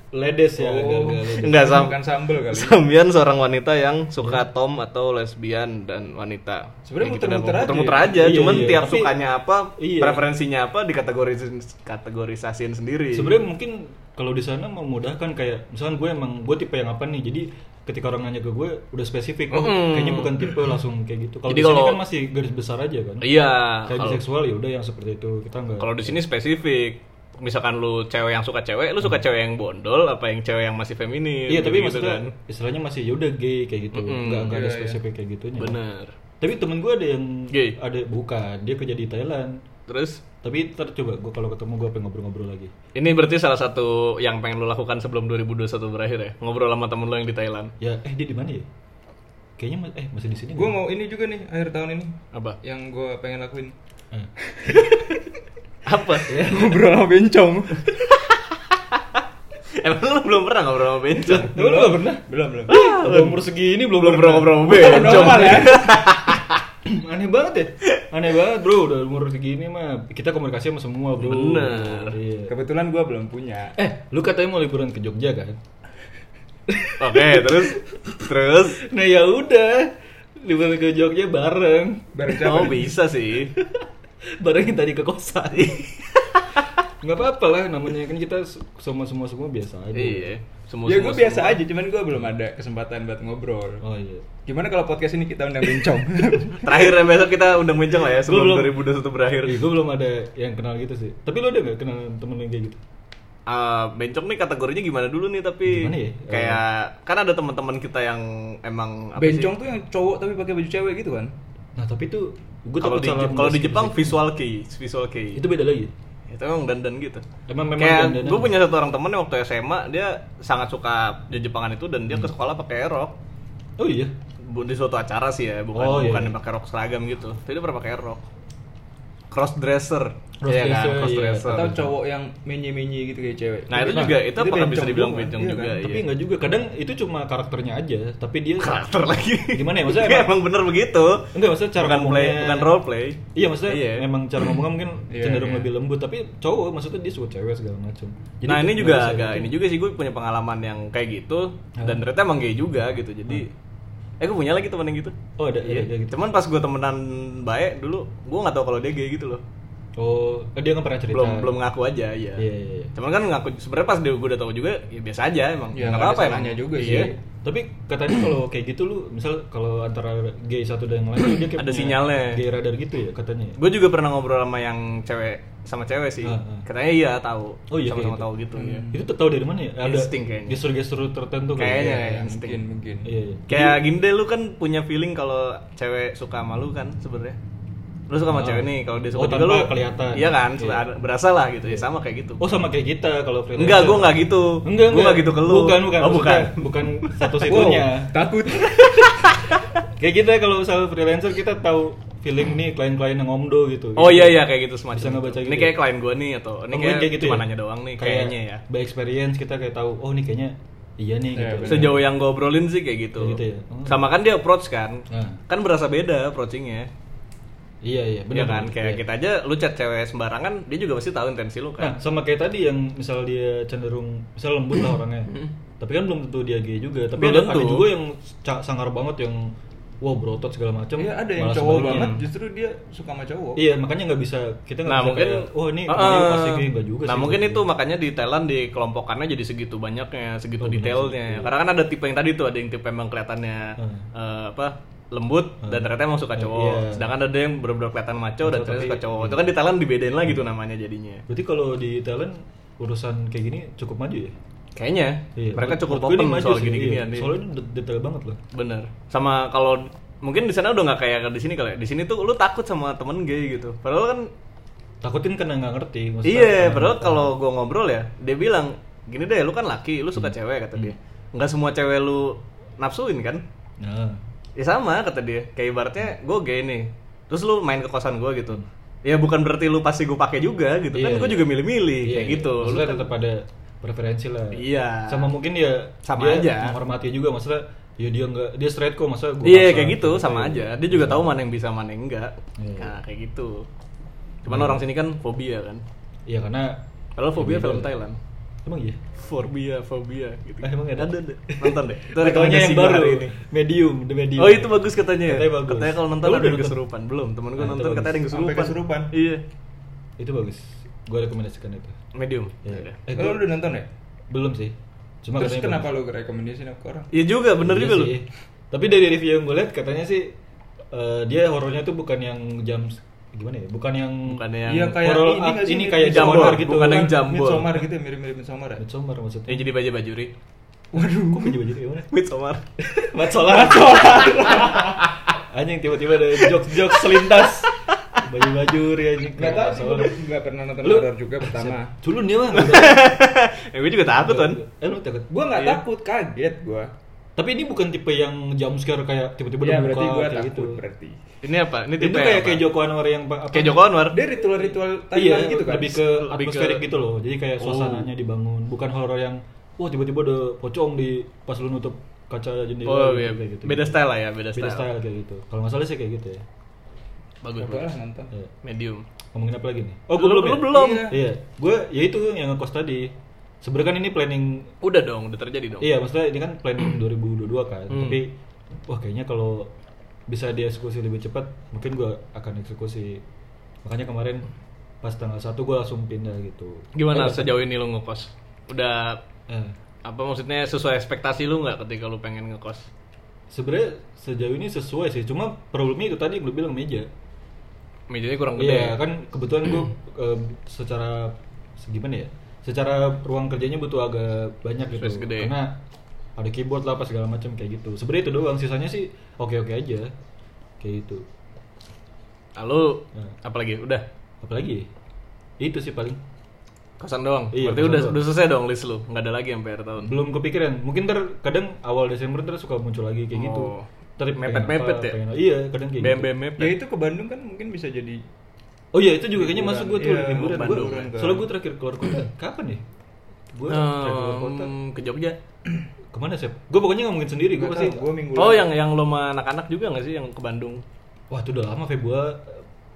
Ledes ya, Oh. Enggak sam. Bukan sambel kali. ya? Samian seorang wanita yang suka Tom atau lesbian dan wanita. Sebenarnya gitu muter-muter aja muter-muter aja. Iya, Cuman iya. tiap Tapi- sukanya apa, iya. preferensinya apa dikategorisin kategorisasiin sendiri. Sebenarnya mungkin kalau di sana memudahkan kayak misalkan gue emang gue tipe yang apa nih jadi ketika orang nanya ke gue udah spesifik oh Mm-mm. kayaknya bukan tipe langsung kayak gitu kalau di sini kan masih garis besar aja kan Iya. kayak biseksual ya udah yang seperti itu kita nggak Kalau di sini spesifik. Misalkan lu cewek yang suka cewek, lu suka cewek yang bondol apa yang cewek yang masih feminin? iya tapi gitu maksudnya kan. istilahnya masih ya udah gay kayak gitu Mm-mm. nggak nggak ada Iya, iya. spesifik kayak gitunya Bener. tapi temen gue ada yang Gay? ada bukan dia kerja di Thailand Terus tapi ntar coba gue kalau ketemu gue pengen ngobrol-ngobrol lagi ini berarti salah satu yang pengen lu lakukan sebelum 2021 berakhir ya? Ngobrol sama temen lu yang di Thailand. ya eh dia di mana ya kayaknya eh masih di sini Gue mau ini juga nih akhir tahun ini Apa? yang gue pengen lakuin. Eh. Apa? Ngobrol sama bencong. Emang lu belum pernah ngobrol sama bencong? Lu nggak pernah belum belum. Udah umur segini belum Belum pernah ngobrol sama bencong. Normal ya. Aneh banget ya. Aneh banget, Bro. Udah umur segini mah kita komunikasi sama semua, Bro. Bener. Iya. Kebetulan gue belum punya. Eh, lu katanya mau liburan ke Jogja kan? Oke, terus terus Nah, ya udah. Liburan ke Jogja bareng. Bareng siapa? Oh bisa sih. bareng yang tadi ke kosan. Nggak apa-apa lah, namanya kan kita semua semua semua biasa aja. Iya. Semua Ya semua- gue biasa semua. aja, cuman gue belum ada kesempatan buat ngobrol. Oh iya. Gimana kalau podcast ini kita undang bencong? Terakhir ya, besok kita undang bencong lah ya sebelum Gua 2021 berakhir. Iya, gue belum ada yang kenal gitu sih. Tapi lu ada nggak kenal temen yang kayak gitu? Ah, bencong nih kategorinya gimana dulu nih tapi Gimana ya? kayak kan ada teman-teman kita yang emang apa bencong sih? tuh yang cowok tapi pakai baju cewek gitu kan? Nah, tapi itu gue kalau takut di salah kalau di Jepang visual kei, visual kei. itu beda lagi. itu emang dandan gitu. Emang memang kayak dandanan. gue punya satu orang temen yang waktu SMA dia sangat suka di Jepangan itu dan dia ke sekolah pakai rok. Oh iya. Di suatu acara sih ya, bukan Oh, iya, bukan iya. pakai rok seragam gitu. Tapi dia pernah pakai rok. Cross dresser. Cross Iya kan, dresser, cross iya. dresser. Atau cowok yang menye-menye gitu kayak cewek. Nah, itu Nah, juga itu, pernah bisa bencong dibilang bencong iya juga. kan? iya. Tapi nggak juga. Kadang itu cuma karakternya aja. Tapi dia karakter lagi. Gimana ya? Maksudnya emang- emang bener begitu. Enggak, maksudnya cara bukan play, ngomongnya- bukan role play. Iya maksudnya Iya. memang cara ngomongnya mungkin Iya, cenderung iya. lebih lembut tapi cowok maksudnya dia suka cewek segala macam. nah ini juga bisa agak gitu. ini juga sih gue punya pengalaman yang kayak gitu dan ternyata emang gay juga gitu jadi eh gue punya lagi temen yang gitu. Oh ada iya. ada gitu. cuman pas gue temenan baik dulu gue nggak tahu kalau dia gay gitu loh Oh dia nggak pernah cerita. belum belum ngaku aja iya Iya iya. iya. cuman kan ngaku sebenarnya pas dia gue udah tahu juga ya biasa aja emang Ya, nggak nggak apa-apa emang juga sih. iya. Tapi katanya kalau kayak gitu lu misal kalau antara gay satu dan yang lain dia kayak Ada sinyalnya. Gay radar gitu ya katanya. gue juga pernah ngobrol sama yang cewek sama cewek sih Ah, ah. katanya iya tahu Oh iya sama-sama kayak tahu gitu ya. Itu tuh tahu dari mana ya? Ada Insting kayaknya. gestur-gestur tertentu Kayaknya, ya? kayaknya. mungkin insting. mungkin. Iya iya. Kayak gini deh lu kan punya feeling kalau cewek suka sama lu kan sebenarnya. Lu suka sama Oh. cewek nih, kalau dia suka Oh, juga lu kelihatan. Iya kan, Iya. suka ada- berasa lah gitu. Ya sama kayak gitu. Oh sama kayak kita kalau freelancer. enggak, gua enggak gitu. Enggak, Gua enggak gitu ke lu. Bukan, bukan. Oh, bukan. Maksudnya Bukan satu situnya. Wow, takut. kayak kita kalau misalnya freelancer kita tahu feeling nih klien-klien yang omdo gitu. Oh iya iya kayak gitu semacam. Bisa ngebaca gitu Ini ya? kayak klien gua nih atau ini Oh, kayak, kayak gitu cuma ya? nanya doang nih Kayak kayaknya ya. By experience kita kayak tahu, oh nih kayaknya iya nih Iya, gitu. bener. Sejauh yang gua obrolin sih kayak gitu. Kayak gitu ya? Oh. Sama kan dia approach kan. Nah. Kan berasa beda approachingnya. Iya iya, Iya benar kan, benar. kayak Iya. kita aja lu chat cewek sembarangan, dia juga pasti tahu intensi lu Nah, kan. sama kayak tadi yang misal dia cenderung misal lembut lah orangnya. Tapi kan belum tentu dia gay juga. Tapi Belum ada, ada tentu. juga yang sangar banget yang wow berotot segala macam. Iya ada yang cowok sebaliknya. banget justru dia suka sama cowok. Iya, makanya nggak bisa kita nggak Nah bisa mungkin, kayak, oh ini ah. pasti gay nggak juga Nah sih. mungkin Gitu. itu makanya di Thailand dikelompokkannya jadi segitu banyaknya, segitu Oh, bener detailnya. sih, iya. Karena kan ada tipe yang tadi tuh, ada yang tipe emang kelihatannya Hmm. eh, apa lembut Hmm. dan ternyata emang suka Hmm, cowok. iya. Sedangkan ada yang benar-benar kelihatan maco dan ternyata suka cowok. Itu kan di Thailand dibedain lagi tuh namanya jadinya. Berarti kalau di Thailand urusan kayak gini cukup maju ya? Kayaknya Iya. mereka cukup open maju soal gini-ginian. iya. iya. Soalnya detail banget loh. Bener. Sama kalau mungkin di sana udah nggak kayak di sini kali. ya. Di sini tuh lu takut sama temen gay gitu. Padahal kan Takutin karena nggak ngerti. maksudnya Iya, padahal kalau gue ngobrol ya, dia bilang gini deh, lu kan laki, lu Hmm. suka cewek kata dia. Nggak semua cewek lu nafsuin kan? Nah, Ya sama kata dia. Kayak ibaratnya gue gay nih, terus lu main ke kosan gue gitu. Ya bukan berarti lu pasti gue pakai juga gitu kan? Iya, Gue iya. juga milih-milih iya, kayak iya. gitu. Lu Maksudnya kan- tetap ada preferensi lah. Iya. Sama mungkin ya Sama dia aja. menghormati juga maksudnya ya dia nggak dia straight kok masa gua Iya kayak gitu, sama Iya. aja. Dia juga tahu mana yang bisa, mana yang enggak. Iya. Nah kayak gitu. Cuman Iya. orang sini kan fobia kan. Iya karena Padahal fobia Beda. film Thailand. Emang iya. Fobia, fobia gitu. Ah, emang ada? Ada, ada. Nonton deh. Itu Katanya rekomendasi yang baru hari ini. medium, the medium. Oh itu bagus katanya. Katanya bagus. kalau nonton ada udah yang nonton? kesurupan. Belum, temen gue Ah, nonton katanya ada yang kesurupan. Sampai kesurupan? Iya. Itu bagus. Gua rekomendasikan itu. Medium. Iya. Eh, lu udah nonton ya? belum sih. Cuma Terus katanya kenapa bagus. lu rekomendasiin ke orang? Iya juga, bener Iya juga lu. sih. Tapi dari review yang gue lihat katanya sih eh, dia horornya tuh bukan yang jam gimana ya? Bukan yang Bukan yang Iya kayak ini nggak sih? ini mirip kayak Jambor, Jambor gitu. bukan yang Jambor. Midsommar gitu, mirip-mirip Midsommar ya? Midsommar maksudnya. Yang jadi baju-bajuri. Waduh. Kok baju baju gimana? Midsommar. Mat solar. anjing tiba-tiba ada jokes-jokes selintas. Baju-baju ya anjing. Gak tau sih, gue Solar. gak pernah nonton Lu- horor juga pertama. Culun dia mah. ya gue juga takut kan. Eh lu takut? Gue gak Iya. takut, kaget gue. Tapi ini bukan tipe yang jump scare kayak tiba-tiba Iya udah berarti buka gue kayak takut gitu. berarti. Ini apa? Ini Itu tipe kayak apa? kayak Joko Anwar yang apa? Kayak Joko Anwar. Dia ritual-ritual Iya, Thailand gitu kan? lebih ke Lebih atmosferik ke- gitu loh. Jadi kayak Oh. suasananya dibangun, bukan horor yang wah tiba-tiba ada pocong di pas lu nutup kaca jendela Oh gitu, iya, kayak gitu. beda style lah ya, beda Beda style. style kayak gitu. Kalau nggak salah sih kayak gitu ya. Bagus. Bagus. nonton. Iya. Medium. Ngomongin apa lagi nih? Oh, gue belum. lu ya? belum. Iya. Iya, gue ya itu yang ngekos tadi. Sebenarnya kan ini planning Udah dong, udah terjadi dong. Iya, maksudnya ini kan planning 2022 kan. Hmm. Tapi wah kayaknya kalau bisa dieksekusi lebih cepat, mungkin gua akan eksekusi. Makanya kemarin pas tanggal 1 gua langsung pindah gitu. Gimana Eh, sejauh ini lu ngekos? Udah Eh, apa maksudnya sesuai ekspektasi lu nggak ketika lu pengen ngekos? sebenarnya sejauh ini sesuai sih. Cuma problemnya itu tadi lu bilang meja. Mejanya kurang gede. Iya, kan kebetulan gua eh, secara gimana ya? Secara ruang kerjanya butuh agak banyak gitu. Space gede. Karena ada keyboard lah apa segala macam kayak gitu. Sebenarnya itu doang, sisanya sih oke-oke aja. Kayak gitu. Lalu Nah. apalagi? Udah apalagi itu sih paling kosan doang. Iya, Berarti kosan udah doang. udah selesai dong list lu. Nggak ada lagi sampai akhir tahun. belum kepikiran mungkin ntar kadang awal Desember ntar suka muncul lagi kayak gitu Oh. Ntar pengen Mepet-mepet apa, ya? pengen- iya kadang kayak BM gitu BM Ya itu ke Bandung kan mungkin bisa jadi oh iya itu juga kayaknya masuk gue tuh Iya, liburan gue Bandung. soalnya gue terakhir keluar kota kapan ya gue terakhir keluar kota ke Jogja. ke mana sih gue pokoknya ngomongin sendiri gue pasti minggu Oh, lalu. yang yang lo sama anak-anak juga nggak sih yang ke Bandung? wah itu udah lama Februari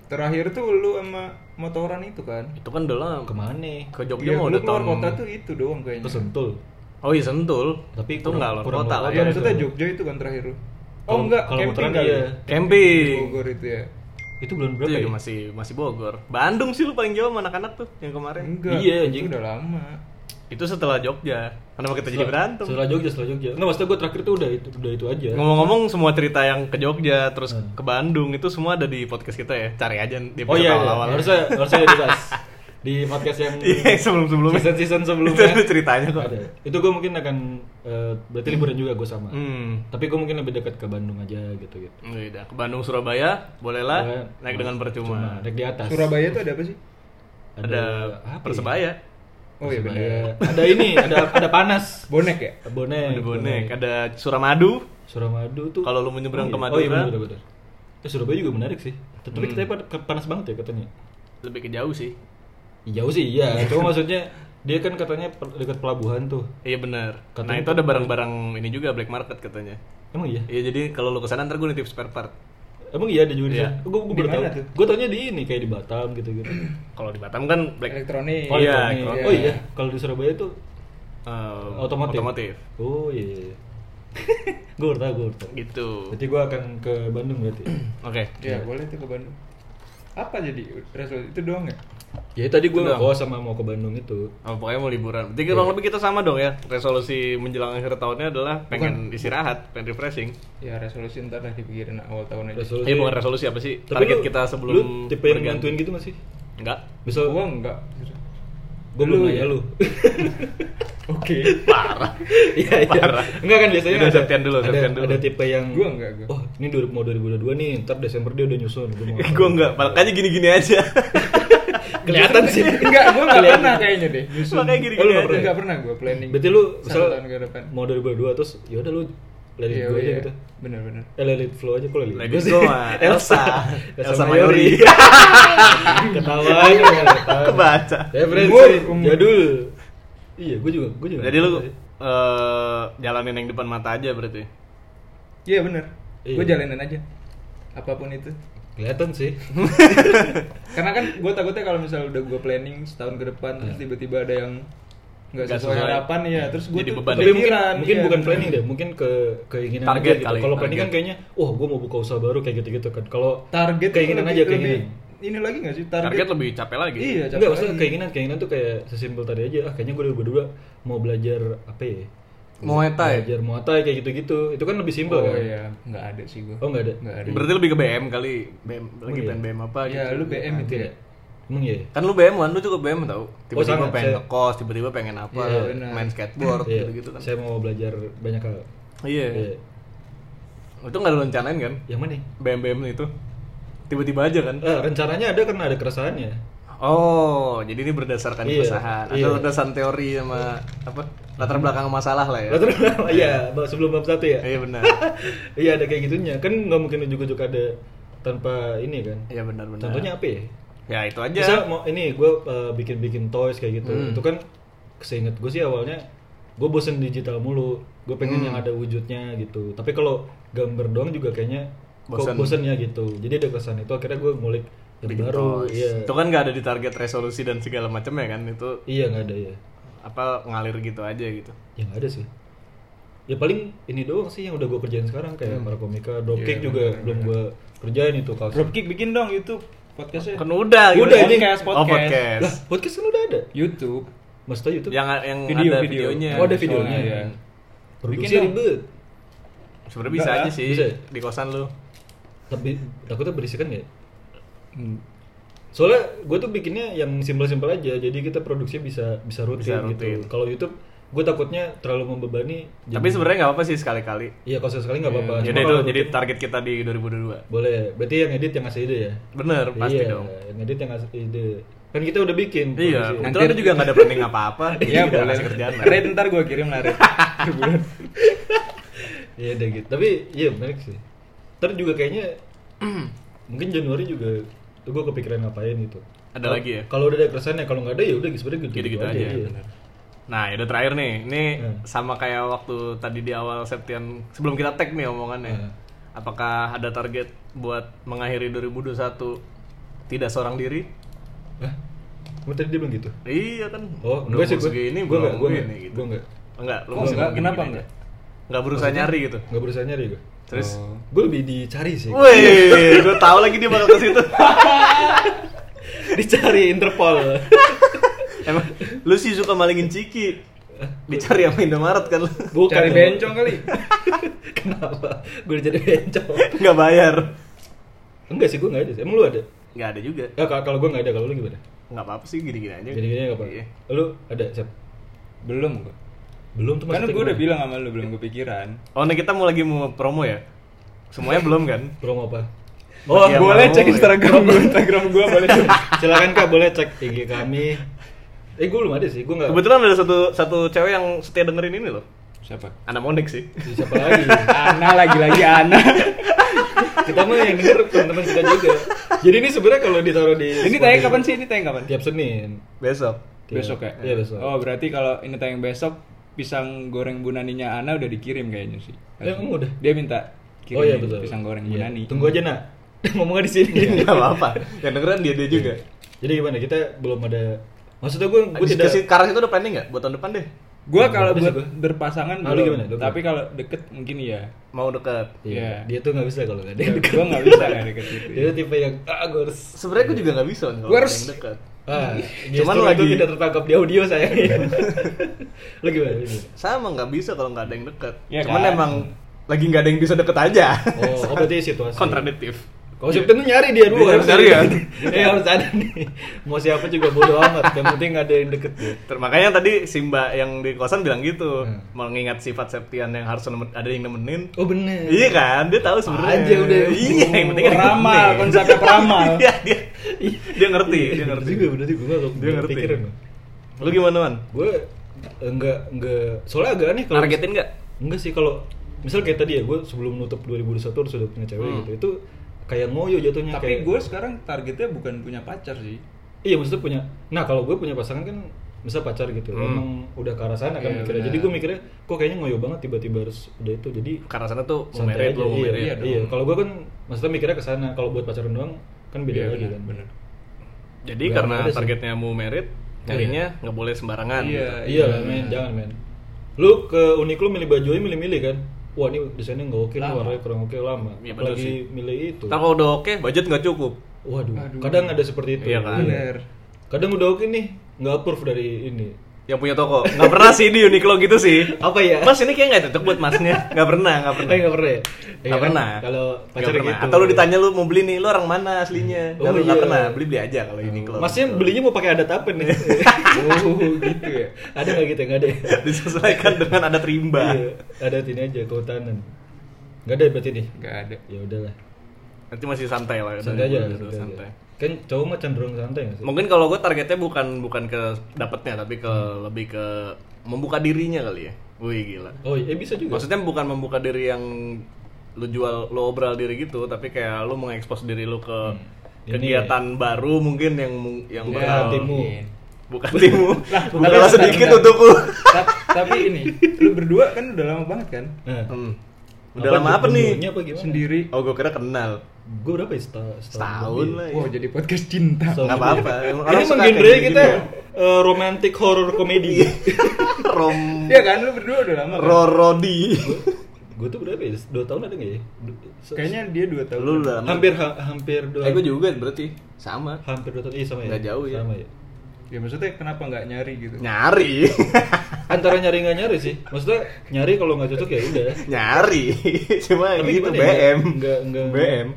terakhir tuh lu sama motoran itu kan Itu kan udah lama. ke mana Ke Jogja Iya, mau udah keluar tahun. kota tuh itu doang kayaknya ke Sentul Oh iya Sentul. Tapi itu nggak luar kota lah ya. Maksudnya itu. Jogja itu kan terakhir lu oh enggak kalau camping motoran kali iya. ya? Camping. Di Bogor itu ya itu bulan Itu berapa juga ya masih masih Bogor. Bandung sih lu paling jauh sama anak-anak tuh yang kemarin. enggak Iya, itu anjing. udah lama Itu setelah Jogja. Kenapa kita jadi berantem? setelah Jogja setelah Jogja nggak maksudnya gue terakhir tuh udah itu udah itu aja Ngomong-ngomong semua cerita yang ke Jogja terus Hmm. ke Bandung itu semua ada di podcast kita ya. Cari aja di Oh iya, iya. awal-awal. harusnya harusnya dibahas di podcast yang Iya, sebelum-sebelumnya. season season Itu sebelumnya ada ceritanya kok. ada. Itu gue mungkin akan eh, berarti liburan juga gue sama. Hmm. Tapi gue mungkin lebih dekat ke Bandung aja gitu gitu. Udah, ke Bandung Surabaya bolehlah Boleh. naik dengan percuma. naik di atas. Surabaya tuh ada apa sih Ada, apa ya? Persebaya, oh iya benar Ada ini, ada ada panas. bonek ya Bonek. ada bonek, ada Suramadu. Suramadu tuh. Kalau lu menyeberang ke iya. Madura. Oh iya benar benar. Eh Surabaya juga menarik sih. Tapi Hmm. kita pa- panas banget ya katanya. Lebih ke jauh sih. Jauh sih iya, cuma maksudnya dia kan katanya dekat pelabuhan tuh. Iya benar. Katanya Nah itu ada barang-barang ini juga black market katanya. Emang iya? Iya jadi kalau lu ke sana ntar gue nitip spare part. Emang iya ada juga di Iya. sana? Gue gue Di baru tahu. Gue taunya di ini kayak di Batam gitu-gitu. Kalau di Batam kan black elektronik Oh Iya, iya, iya. oh iya. Kalau di Surabaya tuh eh, otomotif. otomotif. Oh iya. gue tahu, gue tahu. Gitu. Berarti gue akan ke Bandung berarti. Oke. Iya boleh tuh ke Bandung apa jadi resolusi itu doang ya ya tadi gue nggak sama mau ke Bandung itu. Oh, pokoknya mau liburan. Berarti kurang lebih kita sama dong ya. Resolusi menjelang akhir tahunnya adalah pengen istirahat, pengen refreshing. ya resolusi ntar lah dipikirin awal tahun aja Resolusi. Eh bukan resolusi apa sih? Tapi Target lu- kita sebelum lu tipe yang berganti. nentuin gitu masih? Enggak. Bisa gua enggak gue belum nanya ya? lu. oke Parah. Iya iya. Parah. Enggak kan biasanya Udah, ada, Septian dulu, ada, Septian dulu. ada tipe yang Gua enggak, gua. Oh, ini 2000 mau 2022 nih, ntar Desember dia udah nyusun. Gua mau apa. gue enggak, makanya gini-gini aja. Kelihatan sih. enggak gua enggak pernah kayaknya deh nyusun. Makanya gini-gini Oh, lu nggak aja. pernah? enggak pernah gua planning Berarti lu misal mau 2022 terus ya udah lu let it Iya, go aja iya. gitu. bener-bener Eh let it flow aja kok let it go sih. Elsa. Elsa Mayori. Ketawa aja. Kebaca. Referensi Umur, umur. jadul. Iya, gue juga, gue juga. Jadi lu eh, jalanin yang depan mata aja berarti. iya bener Iya. gua jalanin aja apa pun itu kelihatan sih. karena kan gua takutnya kalau misal udah gua planning setahun ke depan terus tiba-tiba ada yang nggak sesuai sesuai. harapan ya terus gua Jadi tuh beban. Tapi mungkin mungkin iya, bukan planning deh, mungkin ke keinginan Target aja gitu. kali, Kalau planning kan kayaknya, wah gue mau buka usaha baru kayak gitu-gitu kan. Kalau target keinginan lebih- aja lebih keinginan. ini lagi nggak sih target, target, lebih capek lagi Iya, capek Enggak, maksudnya lagi. keinginan keinginan tuh kayak sesimpel tadi aja. Ah, kayaknya gue berdua mau belajar apa ya? Muay Thai? Belajar Muay Thai kayak gitu-gitu. Itu kan lebih simpel Oh kan? iya, nggak ada sih gua. Oh, nggak ada? Nggak ada. berarti lebih ke BM kali BM lagi iya? pengen BM apa ya gitu lu BM itu ya. Emang iya. kan lu BM kan lu juga BM tau tiba-tiba sangat, pengen saya- ngekos tiba-tiba pengen apa Iya, benar. main skateboard Iya, gitu-gitu kan Saya mau belajar banyak hal. iya Iya. itu nggak ada rencanain kan Yang mana? BM BM itu tiba-tiba aja kan Eh, rencananya ada karena ada keresahannya. oh jadi ini berdasarkan Iya, keresahan iya. atau berdasarkan teori sama apa latar belakang masalah lah ya Latar belakang- iya, sebelum bab satu ya. iya benar Iya ada kayak gitunya. Kan nggak mungkin ujuk-ujuk ada tanpa ini kan. iya benar benar Contohnya apa ya? Ya itu aja Misal mau ini gue bikin-bikin toys kayak gitu. Hmm. Itu kan seinget gue sih awalnya gue bosen digital mulu. Gue pengen Hmm. yang ada wujudnya gitu. Tapi kalau gambar doang juga kayaknya Bosen. kok bosen ya gitu. Jadi ada kesan itu akhirnya gue ngulik yang Bikin baru. toys. Iya. itu kan nggak ada di target resolusi dan segala macam ya kan itu Iya nggak ada ya. apa ngalir gitu aja gitu Ya nggak ada sih. Ya paling ini doang sih yang udah gue kerjain sekarang kayak para komika, dropkick Iya, juga bener, belum gue kerjain itu kaos. Dropkick bikin dong YouTube podcastnya. kan udah gitu. Udah, ini. podcast, oh podcast. podcast Lah, podcast kan udah ada. YouTube. Maksudnya YouTube. yang yang Video, ada video. videonya Oh, ada videonya. Iya. Produksi Bikin dong. ribet. sebenarnya bisa aja sih bisa ya? di kosan lu Tapi takutnya berisikan ya? Hmm. Soalnya gue tuh bikinnya yang simpel-simpel aja, jadi kita produksinya bisa bisa rutin, Bisa rutin. gitu. Kalau YouTube, gue takutnya terlalu membebani. tapi sebenarnya nggak apa-apa sih sekali-kali iya kalau sekali nggak apa-apa. jadi itu jadi target kita di 2022 boleh. Berarti yang edit yang ngasih ide ya? bener pasti iya, dong yang edit yang ngasih ide. Kan kita udah bikin. iya nanti ada juga nggak ada planning apa-apa Iya boleh. kerjaan lah. Red ntar gue kirim lah. Sebulan. Iya udah gitu. Tapi iya menarik sih. Ntar juga kayaknya mungkin Januari juga tuh gue kepikiran ngapain gitu. Ada Kalau- lagi ya? Kalau udah ada keresahannya, kalau nggak ada ya udah sebenarnya gitu, gitu-gitu aja, iya. bener. Nah, ya udah terakhir nih. Ini Hmm. sama kayak waktu tadi di awal Septian sebelum kita tag nih omongannya. Hmm. Apakah ada target buat mengakhiri 2021 tidak seorang diri? Hah? Kamu tadi dia bilang gitu? Iya kan. Oh, udah enggak sih gue. segini Gue enggak, gue gini enggak. gitu. Gue enggak. Enggak, lu Oh, enggak? Kenapa gini-gini enggak? Enggak berusaha nyari gitu. Enggak berusaha nyari gue. Terus Oh. Gue lebih dicari sih. Wih, gue tahu lagi dia bakal ke situ. dicari Interpol. Emang lu sih suka malingin ciki. Dicari sama Indomaret kan lu. Bukan. Cari bencong kali. Kenapa? Gue jadi bencong. Enggak bayar. Enggak sih, gue enggak ada. Emang lu ada? Enggak ada juga. Ya, kalau kalau gue enggak ada, kalau lu gimana? Enggak apa-apa sih gini-gini aja. Gini-gini enggak apa. Iya. Lu ada, Siap? Belum gue. Belum tuh Kan maksudnya gue udah bilang sama lu belum kepikiran. Oh, nih kita mau lagi mau promo ya? Semuanya belum kan? Promo apa? Oh, Iya, boleh cek ya. Instagram gue, Instagram gue boleh. cek. Silakan Kak, boleh cek IG kami. Eh, gue belum ada sih. Gue enggak. Kebetulan ada satu satu cewek yang setia dengerin ini loh. Siapa? Anak mondek sih. Siapa lagi? Ana lagi-lagi Ana. kita mah yang denger teman-teman kita juga. Jadi ini sebenarnya kalau ditaruh di Ini tayang kapan sih? Ini tayang kapan? Tiap Senin. Besok. Tiap- Besok ya? Iya besok. Oh, berarti kalau ini tayang besok pisang goreng Bunaninya Ana udah dikirim kayaknya sih. Eh, emang udah? Dia minta kirim oh iya betul. pisang goreng Iya. Bunani. Tunggu aja nak. Ngomongnya di sini. Enggak apa-apa. Yang dengeran dia dia juga. Jadi gimana? Kita belum ada. Maksudnya gue gue tidak. Diskusi karas itu udah planning nggak buat tahun depan deh? Gua kalau sih buat gua. berpasangan Ah, lu belum, gimana? Tapi kalau deket mungkin iya. Mau deket. Iya. Iya. Dia tuh nggak bisa kalau nggak ada yang dekat. Gua nggak bisa nggak deket itu. Dia tuh tipe yang ah gue harus. Sebenarnya gue juga nggak bisa kalau harus- yang deket. Ah, Cuman Cuman lagi- tidak tertangkap di audio saya. Lu gimana? Sama nggak bisa kalau nggak ada yang deket. Iya Cuman kan? emang lagi nggak ada yang bisa deket aja. Oh, oh berarti situasi. Kontradiktif. Kalau September tuh nyari dia dulu Dia harus nyari kan? Eh harus ada nih. Mau siapa juga bodo amat. Yang penting ada yang deket ya. Ter- Makanya tadi si Mbak yang di kosan bilang gitu, Hmm. mengingat sifat Septian yang harus ada yang nemenin. Oh bener. Iya kan, dia tahu sebenarnya. Aja udah. Iya, yang penting ada nemenin. konsepnya peramal. Iya, dia dia ngerti, Iya, dia ngerti. juga, bener juga. Gue gak Dia ngerti. Lu gimana, Man? Gue enggak enggak soalnya agak aneh kalau Targetin nggak? enggak sih kalau misal kayak tadi ya gue sebelum nutup 2021 harus udah punya cewek Hmm. gitu itu kayak ngoyo jatuhnya Tapi kayak gue sekarang targetnya bukan punya pacar sih. iya maksudnya punya nah kalau gue punya pasangan kan misal pacar gitu Hmm. emang udah ke arah sana kan Iya, mikirnya jadi gue mikirnya kok kayaknya ngoyo banget tiba-tiba harus udah itu jadi Karena sana tuh mau santai merit, mau iya, merit. iya, iya. kalau gue kan maksudnya mikirnya ke sana kalau buat pacaran doang kan beda Iya, lagi benar, kan benar. Jadi Nggak karena sih. targetnya mau merit, nyarinya nggak boleh sembarangan. Iya. gitu. iya lah men jangan men lu ke Uniqlo milih baju aja milih-milih kan wah ini desainnya nggak oke Lama. warnanya kurang oke lama Iya, bener apalagi sih. milih itu Ntar kalau udah oke, budget nggak cukup. Waduh, Aduh. kadang ada seperti itu. Iya kan? Bener. Kadang udah oke nih, nggak approve dari ini. Yang punya toko. Nggak pernah sih di Uniqlo gitu sih. Apa ya? Mas ini kayak nggak cocok buat masnya. Nggak pernah, nggak pernah. Eh, nggak pernah ya? Nggak Iya pernah. Kalau pacar pernah. gitu. Atau lu ditanya lu mau beli nih, lu orang mana aslinya? Oh, Nggak lu nggak iya. pernah. Beli beli aja kalau Uniqlo. Masnya belinya mau pakai adat apa nih? Oh, gitu ya. ada nggak gitu? Nggak ada. ya? disesuaikan dengan ada rimba. Iya, adat ini aja kehutanan. Nggak ada berarti nih. Nggak ada. Ya udahlah. Nanti masih santai lah. Santai aja. Gitu, santai aja. santai. Kan cowok mah cenderung santai nggak sih? Mungkin kalau gue targetnya bukan bukan ke dapetnya tapi ke Hmm. lebih ke membuka dirinya kali ya. Wih gila. Oh, eh bisa juga. Maksudnya bukan membuka diri yang lu jual lu obral diri gitu, tapi kayak lu mengekspos diri lu ke Ini kegiatan baru mungkin yang yang Bukan bakal hatimu. Mungkin. bukan timu. bukan Bukan sedikit untukku. Ta- Tapi ini, lu berdua kan udah lama banget kan? Nah, Hmm. Udah lama apa nih? apa gimana? Sendiri. Oh, gue kira kenal. Gue berapa ya? Setahun, Setahun lah. ya. Wow, jadi podcast cinta. Lebih. apa-apa. Ini suka menggenre kita gini-gini. eh, romantic horror komedi. Rom Iya kan, lu berdua udah lama kan? Rorodi. gue tuh berapa ya? Dua tahun ada nggak ya? Se- Kayaknya dia dua tahun. Lu udah lama. hampir ha- hampir dua. Eh, gue juga berarti sama. Hampir dua tahun. Iya sama ya. Nggak jauh ya. Sama ya. Ya maksudnya kenapa nggak nyari gitu? Nyari. Antara nyari nggak nyari sih. Maksudnya nyari kalau nggak cocok ya udah. Nyari. Cuma Tapi gitu gimana ya? BM. Nggak nggak BM.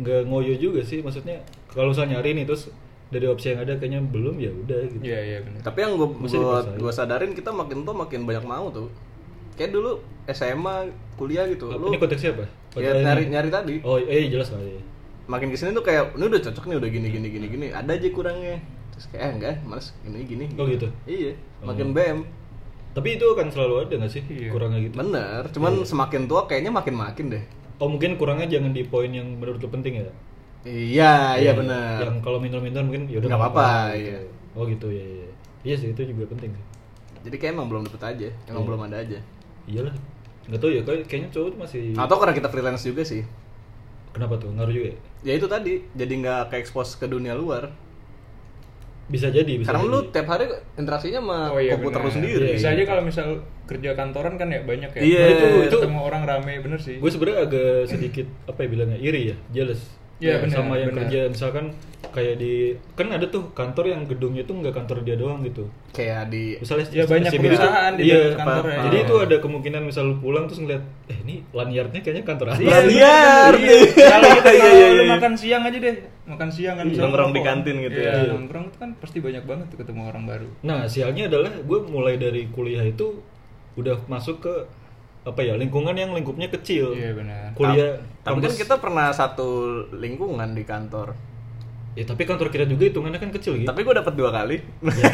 nggak ngoyo juga sih. Maksudnya kalau usah nyari nih terus dari opsi yang ada kayaknya belum ya udah gitu. Iya, iya benar. Tapi yang gue gua sadarin kita makin tua makin banyak mau tuh. Kayak dulu SMA, kuliah gitu. Apa- Lu ini konteksnya apa? ya, nyari ini? nyari tadi. Oh iya jelas lah ya. Makin ke sini tuh kayak ini udah cocok nih udah gini gini gini gini. Ada aja kurangnya. Terus kayak eh enggak, males gini gini. Oh, gitu? Iya, makin Oh. BM. Tapi itu akan selalu ada nggak sih Iya. kurangnya gitu? Bener, cuman Iya. semakin tua kayaknya makin makin deh. Oh mungkin kurangnya jangan di poin yang menurut lu penting ya? Iya, iya bener. Yang kalau minta-minta mungkin ya udah Nggak apa-apa, gitu. iya. Oh gitu ya, iya. Iya sih itu juga penting. sih. Jadi kayak emang belum dapet aja, emang Iya. belum ada aja. Iyalah. Nggak tahu ya, kayak- kayaknya cowok tuh masih. Atau karena kita freelance juga sih. Kenapa tuh? Ngaruh juga ya? Ya itu tadi, jadi nggak ke expose ke dunia luar. Bisa jadi, bisa Karena jadi. lu tiap hari interaksinya sama Oh iya komputer lu sendiri. Bisa aja kalau misal kerja kantoran kan ya banyak ya. Iya. Nah, itu Itu- ketemu orang rame bener sih. Gue sebenarnya agak sedikit apa ya bilangnya iri ya, jealous. Iya, benar, sama yang benar. kerja misalkan kayak di kan ada tuh kantor yang gedungnya tuh nggak kantor dia doang gitu. Kayak di Misalnya Ya, banyak SCBD perusahaan tuh- di iya, kantor ya. Jadi itu ada kemungkinan misal lu pulang terus ngeliat eh ini lanyardnya kayaknya kantor apa? Iya, bener, Liar. bener. Iya. Kalau kita Iya, iya, iya. makan siang aja deh, makan siang kan Iya. misalnya Nongkrong di kantin gitu Iya, ya. nongkrong itu kan pasti banyak banget tuh ketemu orang baru. Nah, sialnya adalah gue mulai dari kuliah itu udah masuk ke apa ya lingkungan yang lingkupnya kecil. Iya benar. Kuliah. Tapi kan kita pernah satu lingkungan di kantor. Ya tapi kantor kita juga hitungannya kan kecil gitu. Tapi gue dapat dua kali. Ya,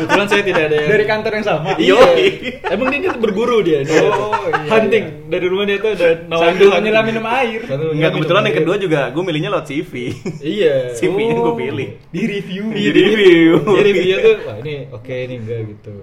kebetulan saya tidak ada yang Dari kantor yang sama. Iya. Yoi. Emang dia, dia berburu dia. dia Oh, iya, hunting dari rumah dia tuh ada Sambil menyelam minum air. Enggak kebetulan yang air. kedua juga gue milihnya lewat CV. Iya. CV-nya gue Oh, pilih. Di review. Di review. Jadi dia tuh wah ini oke ini enggak gitu.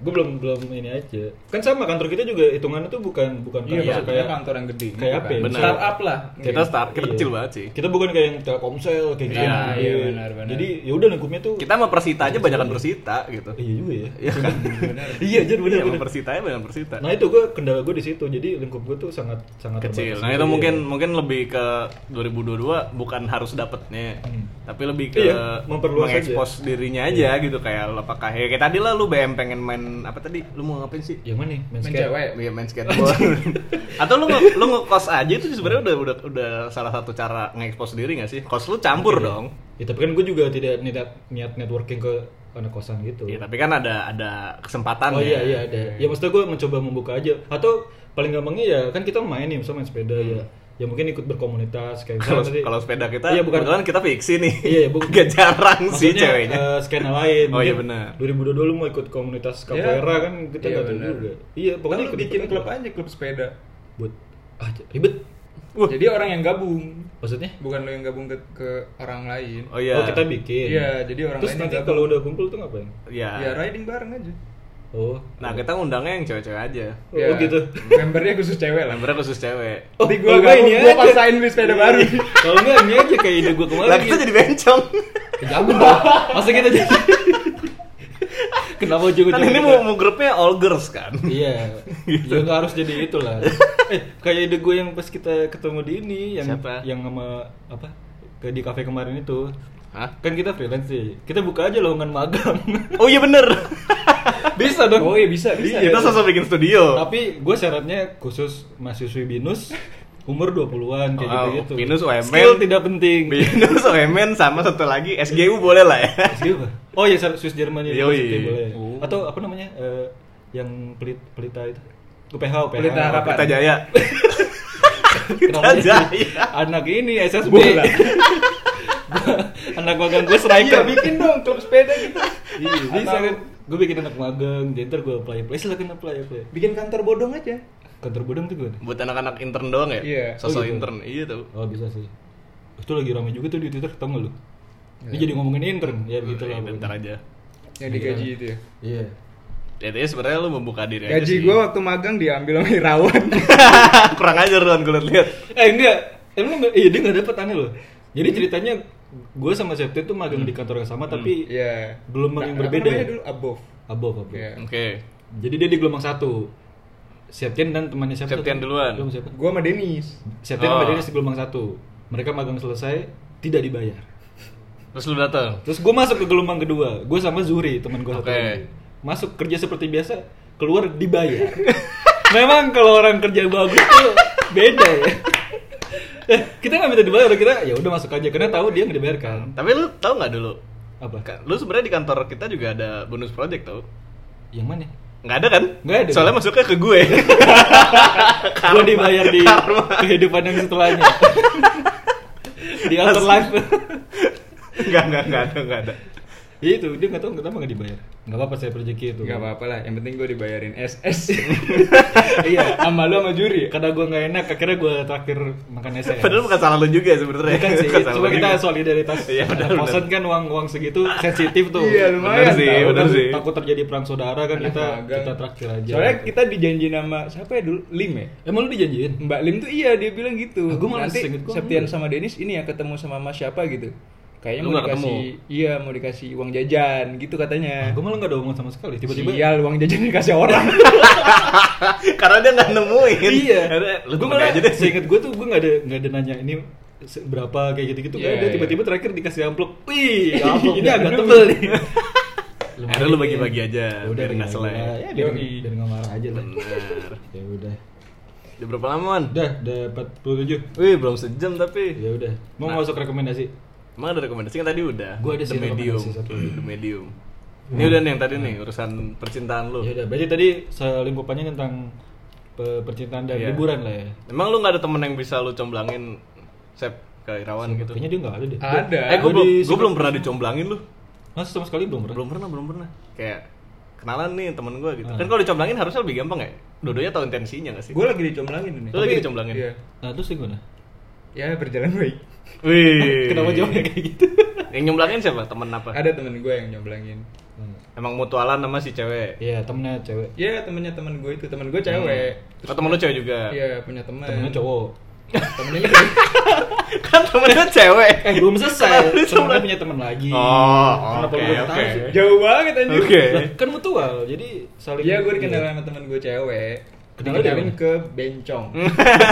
Gue belum belum ini aja. Kan sama kantor kita juga hitungannya tuh bukan bukan Iya, kantor maksudnya kantor yang gede. kayak apa ya? Startup lah. Kita start, kita Iya. kecil banget sih. Kita bukan kayak yang Telkomsel kayak gitu. Iya, iya, benar, benar. Jadi ya udah lingkupnya tuh Kita sama Persita aja banyakan Persita gitu. Iya juga ya. Iya kan? iya, jadi benar Iya, benar. Persita aja banyakan Persita. Nah itu gue kendala gue di situ. Jadi lingkup gue tuh sangat sangat kecil. Nah itu iya. mungkin mungkin lebih ke 2022 bukan harus dapetnya, Hmm. tapi lebih ke Iya, memperluas mengekspos dirinya aja gitu kayak apakah ya kayak tadi lah lu BM pengen main apa tadi? Lu mau ngapain sih? Yang mana? Main Main cewek. Iya main skateboard. Atau lu nge lu ngekos aja itu sebenarnya udah udah udah salah satu cara ngekspos diri gak sih? Kos lu campur Iya. dong. Ya tapi kan gue juga tidak niat niat networking ke anak kosan gitu. Iya, tapi kan ada ada kesempatan Oh iya iya ada. Ya maksudnya gue mencoba membuka aja. Atau paling gampangnya ya kan kita main nih, misalnya main sepeda ya. Ya mungkin ikut berkomunitas kayak Kalau tadi- kalau sepeda kita Iya bukan kebetulan kita fiksi nih. Iya, iya, bu- Agak jarang sih ceweknya. eh, skena lain. Oh, iya, benar. 2022 lu mau ikut komunitas capoeira kan kita Iya, nggak tahu benar. juga. Iya, pokoknya ikut bikin klub aja klub sepeda. buat ah ribet. Wah. Jadi orang yang gabung, Maksudnya? bukan lo yang gabung ke, ke orang lain. Oh iya. Oh, kita bikin. Iya, jadi orang Terus lain nanti yang kalau udah kumpul tuh ngapain? Iya. Ya riding bareng aja. Oh. Nah, kita ngundangnya yang cewek-cewek aja. Oh, Ya, gitu. Membernya khusus cewek lah. Membernya khusus cewek. Oh, Nanti gue kalau gabung, ini gue aja. paksain beli sepeda baru. Kalau enggak ini aja kayak ide gue kemarin. Lah kita jadi bencong. Ya, Jangan dong. Masa kita jadi Kenapa juga kan ini mau, mau grupnya all girls kan. Iya. Gitu. Ya nggak harus jadi itulah. eh, kayak ide gue yang pas kita ketemu di ini yang Siapa? yang sama apa? ke di kafe kemarin itu Hah? kan kita freelance sih kita buka aja lowongan magang Oh iya bener. bisa dong Oh iya bisa, bisa. Kita sosok bikin studio. tapi gue syaratnya khusus mahasiswi binus umur 20-an kayak gitu-gitu Binus UMN. skill tidak penting Binus OMN sama satu lagi SGU boleh lah ya. SGU apa? oh ya Swiss Yoi. University boleh Oh. atau apa namanya eh, yang pelit pelita itu UPH UPH Pelita Harapan. Kita Jaya. Jadi Jaya. anak ini SSB. Anak magang gue Iya, striker bikin dong klub sepeda gitu. iya bisa kan gue bikin anak magang jadi ntar gue apply apply silakan apply apply Bikin kantor bodong aja. kantor bodong tuh gue Buat anak-anak intern doang ya? Iya. Sosok Oh, gitu. intern. Iya tuh. oh bisa sih itu lagi ramai juga tuh di twitter tau gak lu ini Ya. jadi ngomongin intern ya gitu lah Iya, bentar aja. Yang digaji itu ya. iya Ya, jadi sebenarnya lu membuka diri aja Gaji gue waktu magang diambil sama Irawan. Kurang ajar Ron gue lihat. eh enggak emang enggak iya dia nggak dapet aneh loh jadi ceritanya gue sama Septi tuh magang di kantor yang sama tapi Iya. Gelombang yang Nah, berbeda ya? dulu above. above above Iya. Oke. jadi dia di gelombang satu Septian dan temannya siapa Septian tuh? duluan. Siapa Gue sama Denis. Septian Oh. sama Dennis di gelombang satu mereka magang selesai tidak dibayar Terus lu datang. terus gue masuk ke gelombang kedua gue sama Zuri teman gue satu Oke. lagi. masuk kerja seperti biasa keluar dibayar memang kalau orang kerja bagus tuh beda ya kita nggak minta dibayar kita ya udah masuk aja karena tahu dia nggak dibayar kan Tapi lu tahu nggak dulu? apa Lu sebenarnya di kantor kita juga ada bonus project tau? yang mana Nggak ada kan? Nggak ada. Soalnya masuknya ke gue. gue dibayar di Karma. kehidupan yang setelahnya di afterlife Enggak, enggak, enggak ada, enggak ada. ya itu dia nggak tahu kenapa nggak dibayar nggak apa-apa saya rezeki itu Gak apa-apa lah, yang penting gue dibayarin SS. iya sama lu sama juri. karena gue nggak enak akhirnya gue terakhir makan SS Padahal bukan salah lu juga sebenarnya. Bukan sih, Bukan cuma kita juga. solidaritas. Iya, benar, benar. kan uang uang segitu sensitif tuh. Iya, lumayan Bener sih, bener sih. Takut terjadi perang saudara kan kita magang. kita traktir aja. Soalnya kita dijanjiin sama siapa ya dulu? Lim ya? emang lu dijanjiin? Mbak Lim tuh iya dia bilang gitu. Ah, gua malah Nanti Septian sama Denis ini ya ketemu sama Mas siapa gitu. Kayaknya Lu mau dikasih iya mau dikasih uang jajan gitu katanya. gue malah nggak ada omongan sama sekali. Tiba-tiba Sial uang jajan dikasih orang. Karena dia nggak nemuin. iya. Lu gue malah aja deh. seinget gue tuh gue nggak ada nggak ada nanya ini berapa kayak gitu-gitu nggak Iya, ada. iya. Tiba-tiba terakhir dikasih amplop. Wih, amplop ini Iya, agak tebel nih. Akhirnya lu bagi-bagi aja, Ya udah biar nggak selek. Ya biar nggak marah aja lah. Ya udah. Udah berapa lama, Man? Udah, udah 47. Wih, belum sejam tapi. Ya udah. Mau Nah. masuk rekomendasi? Emang ada rekomendasi kan tadi udah. Gua ada The sih medium. satu lagi. The medium. Ini udah nih yang tadi nih urusan percintaan lu. Ya udah, berarti tadi selingkupannya tentang pe- percintaan dan Iya. liburan lah ya. Emang lu nggak ada temen yang bisa lu comblangin Sep ke Irawan gitu? Kayaknya dia nggak ada deh. Ada. Eh, gue Gua belum, gua belum pernah dicomblangin lu. Masa sama sekali belum pernah? Belum pernah, belum pernah. Kayak kenalan nih temen gue gitu. Ah. Kan kalau dicomblangin harusnya lebih gampang ya. Dodonya tahu intensinya gak sih? gue lagi dicomblangin ini. Lu lagi dicomblangin? Iya. Nah, terus gimana? Ya berjalan baik. Wih. Kenapa jawabnya kayak gitu? Yang nyomblangin siapa? Temen apa? Ada temen gue yang nyomblangin. Emang mutualan sama si cewek. Iya, temennya cewek. Ya temennya temen gue itu temen gue cewek. Oh, temen lu cewek juga. Iya punya temen. Temennya cowok. Temennya ini kan temennya cewek. Eh, belum selesai. Temennya punya temen lagi. Oh, oke, tahu oke. sih? jauh banget anjir. Oke. Lah, kan mutual, jadi saling Iya gue dikenal sama temen gue cewek. Dari ke bencong.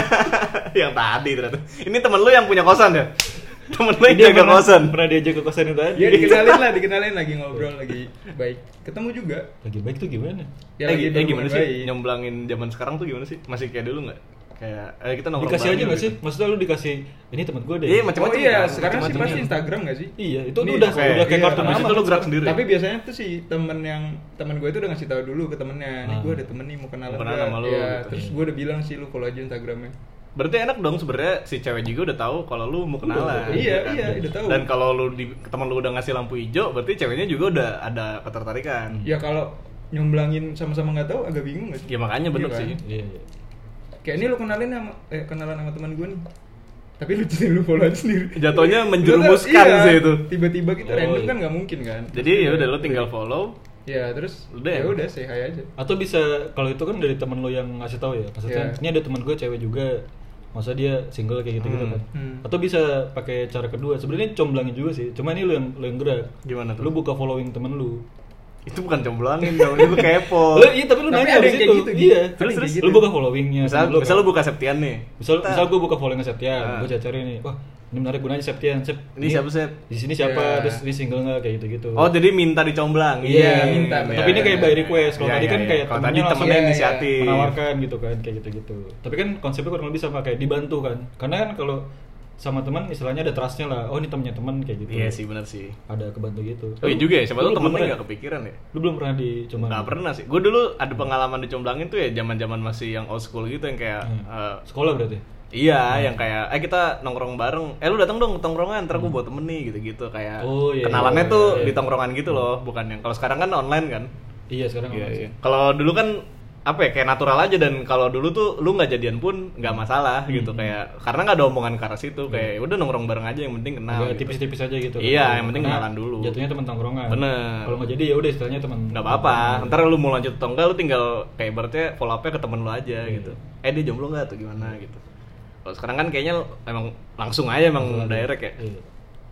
yang tadi ternyata. Ini temen lu yang punya kosan ya? Temen lu yang Dia jaga kosan. pernah diajak ke kosan itu tadi. Iya dikenalin lah, dikenalin lagi ngobrol lagi baik. Ketemu juga. Lagi baik tuh gimana? Ya eh, lagi eh, gimana berhubungan sih baik. nyomblangin zaman sekarang tuh gimana sih? Masih kayak dulu nggak? Kayak eh, kita nongkrong Dikasih aja nggak gitu. sih? Maksudnya lu dikasih ini temen gue deh. Iya, macam- Oh iya, kan? sekarang sih pasti kan? Instagram gak sih? Iya, itu Ini, udah oke. udah kayak Iya, kartu nama. itu lu gerak sendiri. Tapi biasanya tuh si temen yang temen gue itu udah ngasih tahu dulu ke temennya, nih Ah. gue ada temen nih mau kenalan. Mau kenalan nggak?" sama lu, Iya, gitu. terus gue udah bilang sih lu follow aja Instagramnya. Berarti enak dong sebenarnya si cewek juga udah tahu kalau lu mau kenalan. Udah, iya, kan? iya, udah tahu. Dan kalau lu di teman lu udah ngasih lampu hijau, berarti ceweknya juga udah ada ketertarikan. Ya kalau nyomblangin sama-sama nggak tahu agak bingung gak sih? Ya makanya bener Iya kan? sih. Iya, iya. Kayak ini lu kenalin sama eh kenalan sama teman gue nih. Tapi lu jadi lu follow aja sendiri. Jatuhnya Lu menjerumuskan tuh, iya, sih itu. Tiba-tiba kita Oh, random iya. kan nggak mungkin kan. Jadi ya udah lu tinggal follow. Ya terus Udah ya udah say hi aja. Atau bisa kalau itu kan dari temen lo yang ngasih tahu ya. Maksudnya Iya. ini ada teman gue cewek juga. Masa dia single kayak gitu gitu Hmm. kan. Hmm. Atau bisa pakai cara kedua. Sebenarnya comblangin juga sih. Cuma ini lo yang lo yang gerak. Gimana tuh? Lu buka following temen lu. Itu bukan comblangin dong, itu kepo. Lu iya tapi lu Tapi nanya ada di yang kayak situ. gitu, Iya. gitu. Terus terus kayak lu gitu. buka followingnya. Misal, lu misal kan. lu buka Septian nih. misal misal gue buka following Septian, Ah. gue cari nih, wah ini menarik gunanya Septian Sep Ini siapa sih? di sini siapa Iya. terus ini single nggak kayak gitu gitu Oh jadi minta dicomblang. Iya, minta. tapi ini kayak by request kalau Iya, tadi iya, kan iya. kayak Kalau temennya tadi langsung temennya Iya, iya. inisiatif. menawarkan gitu kan kayak gitu gitu tapi kan konsepnya kurang lebih sama kayak dibantu kan karena kan kalau sama teman istilahnya ada trustnya lah oh ini temennya teman kayak gitu Iya sih benar sih. ada kebantu gitu Oh iya juga ya, siapa belum temennya nggak kepikiran ya? lu belum pernah dicoba Nggak pernah sih. Gue dulu ada pengalaman dicomblangin tuh ya zaman-zaman masih yang old school gitu yang kayak Hmm. eh, sekolah berarti Iya, yang kayak eh kita nongkrong bareng. Eh lu datang dong tongkrongan, ntar gue bawa temen nih gitu-gitu kayak. Oh, iya, kenalannya iya, tuh iya. di tongkrongan gitu loh, bukan yang kalau sekarang kan online kan. iya sekarang Iya, online iya. Kalau dulu kan apa ya kayak natural aja dan kalau dulu tuh lu nggak jadian pun nggak masalah gitu Hmm. kayak karena nggak ada omongan ke arah situ kayak udah nongkrong bareng aja yang penting kenal. Gitu. tipis-tipis aja gitu Iya, yang penting Karena kenalan dulu. jatuhnya teman tongkrongan Bener. kalau nggak jadi ya udah istilahnya teman nggak apa-apa ntar lu mau lanjut atau enggak lu tinggal kayak berarti follow up ke temen lu aja Iya. gitu eh dia jomblo nggak atau gimana gitu kalau sekarang kan kayaknya emang langsung aja emang Langsung aja. direct ya iya.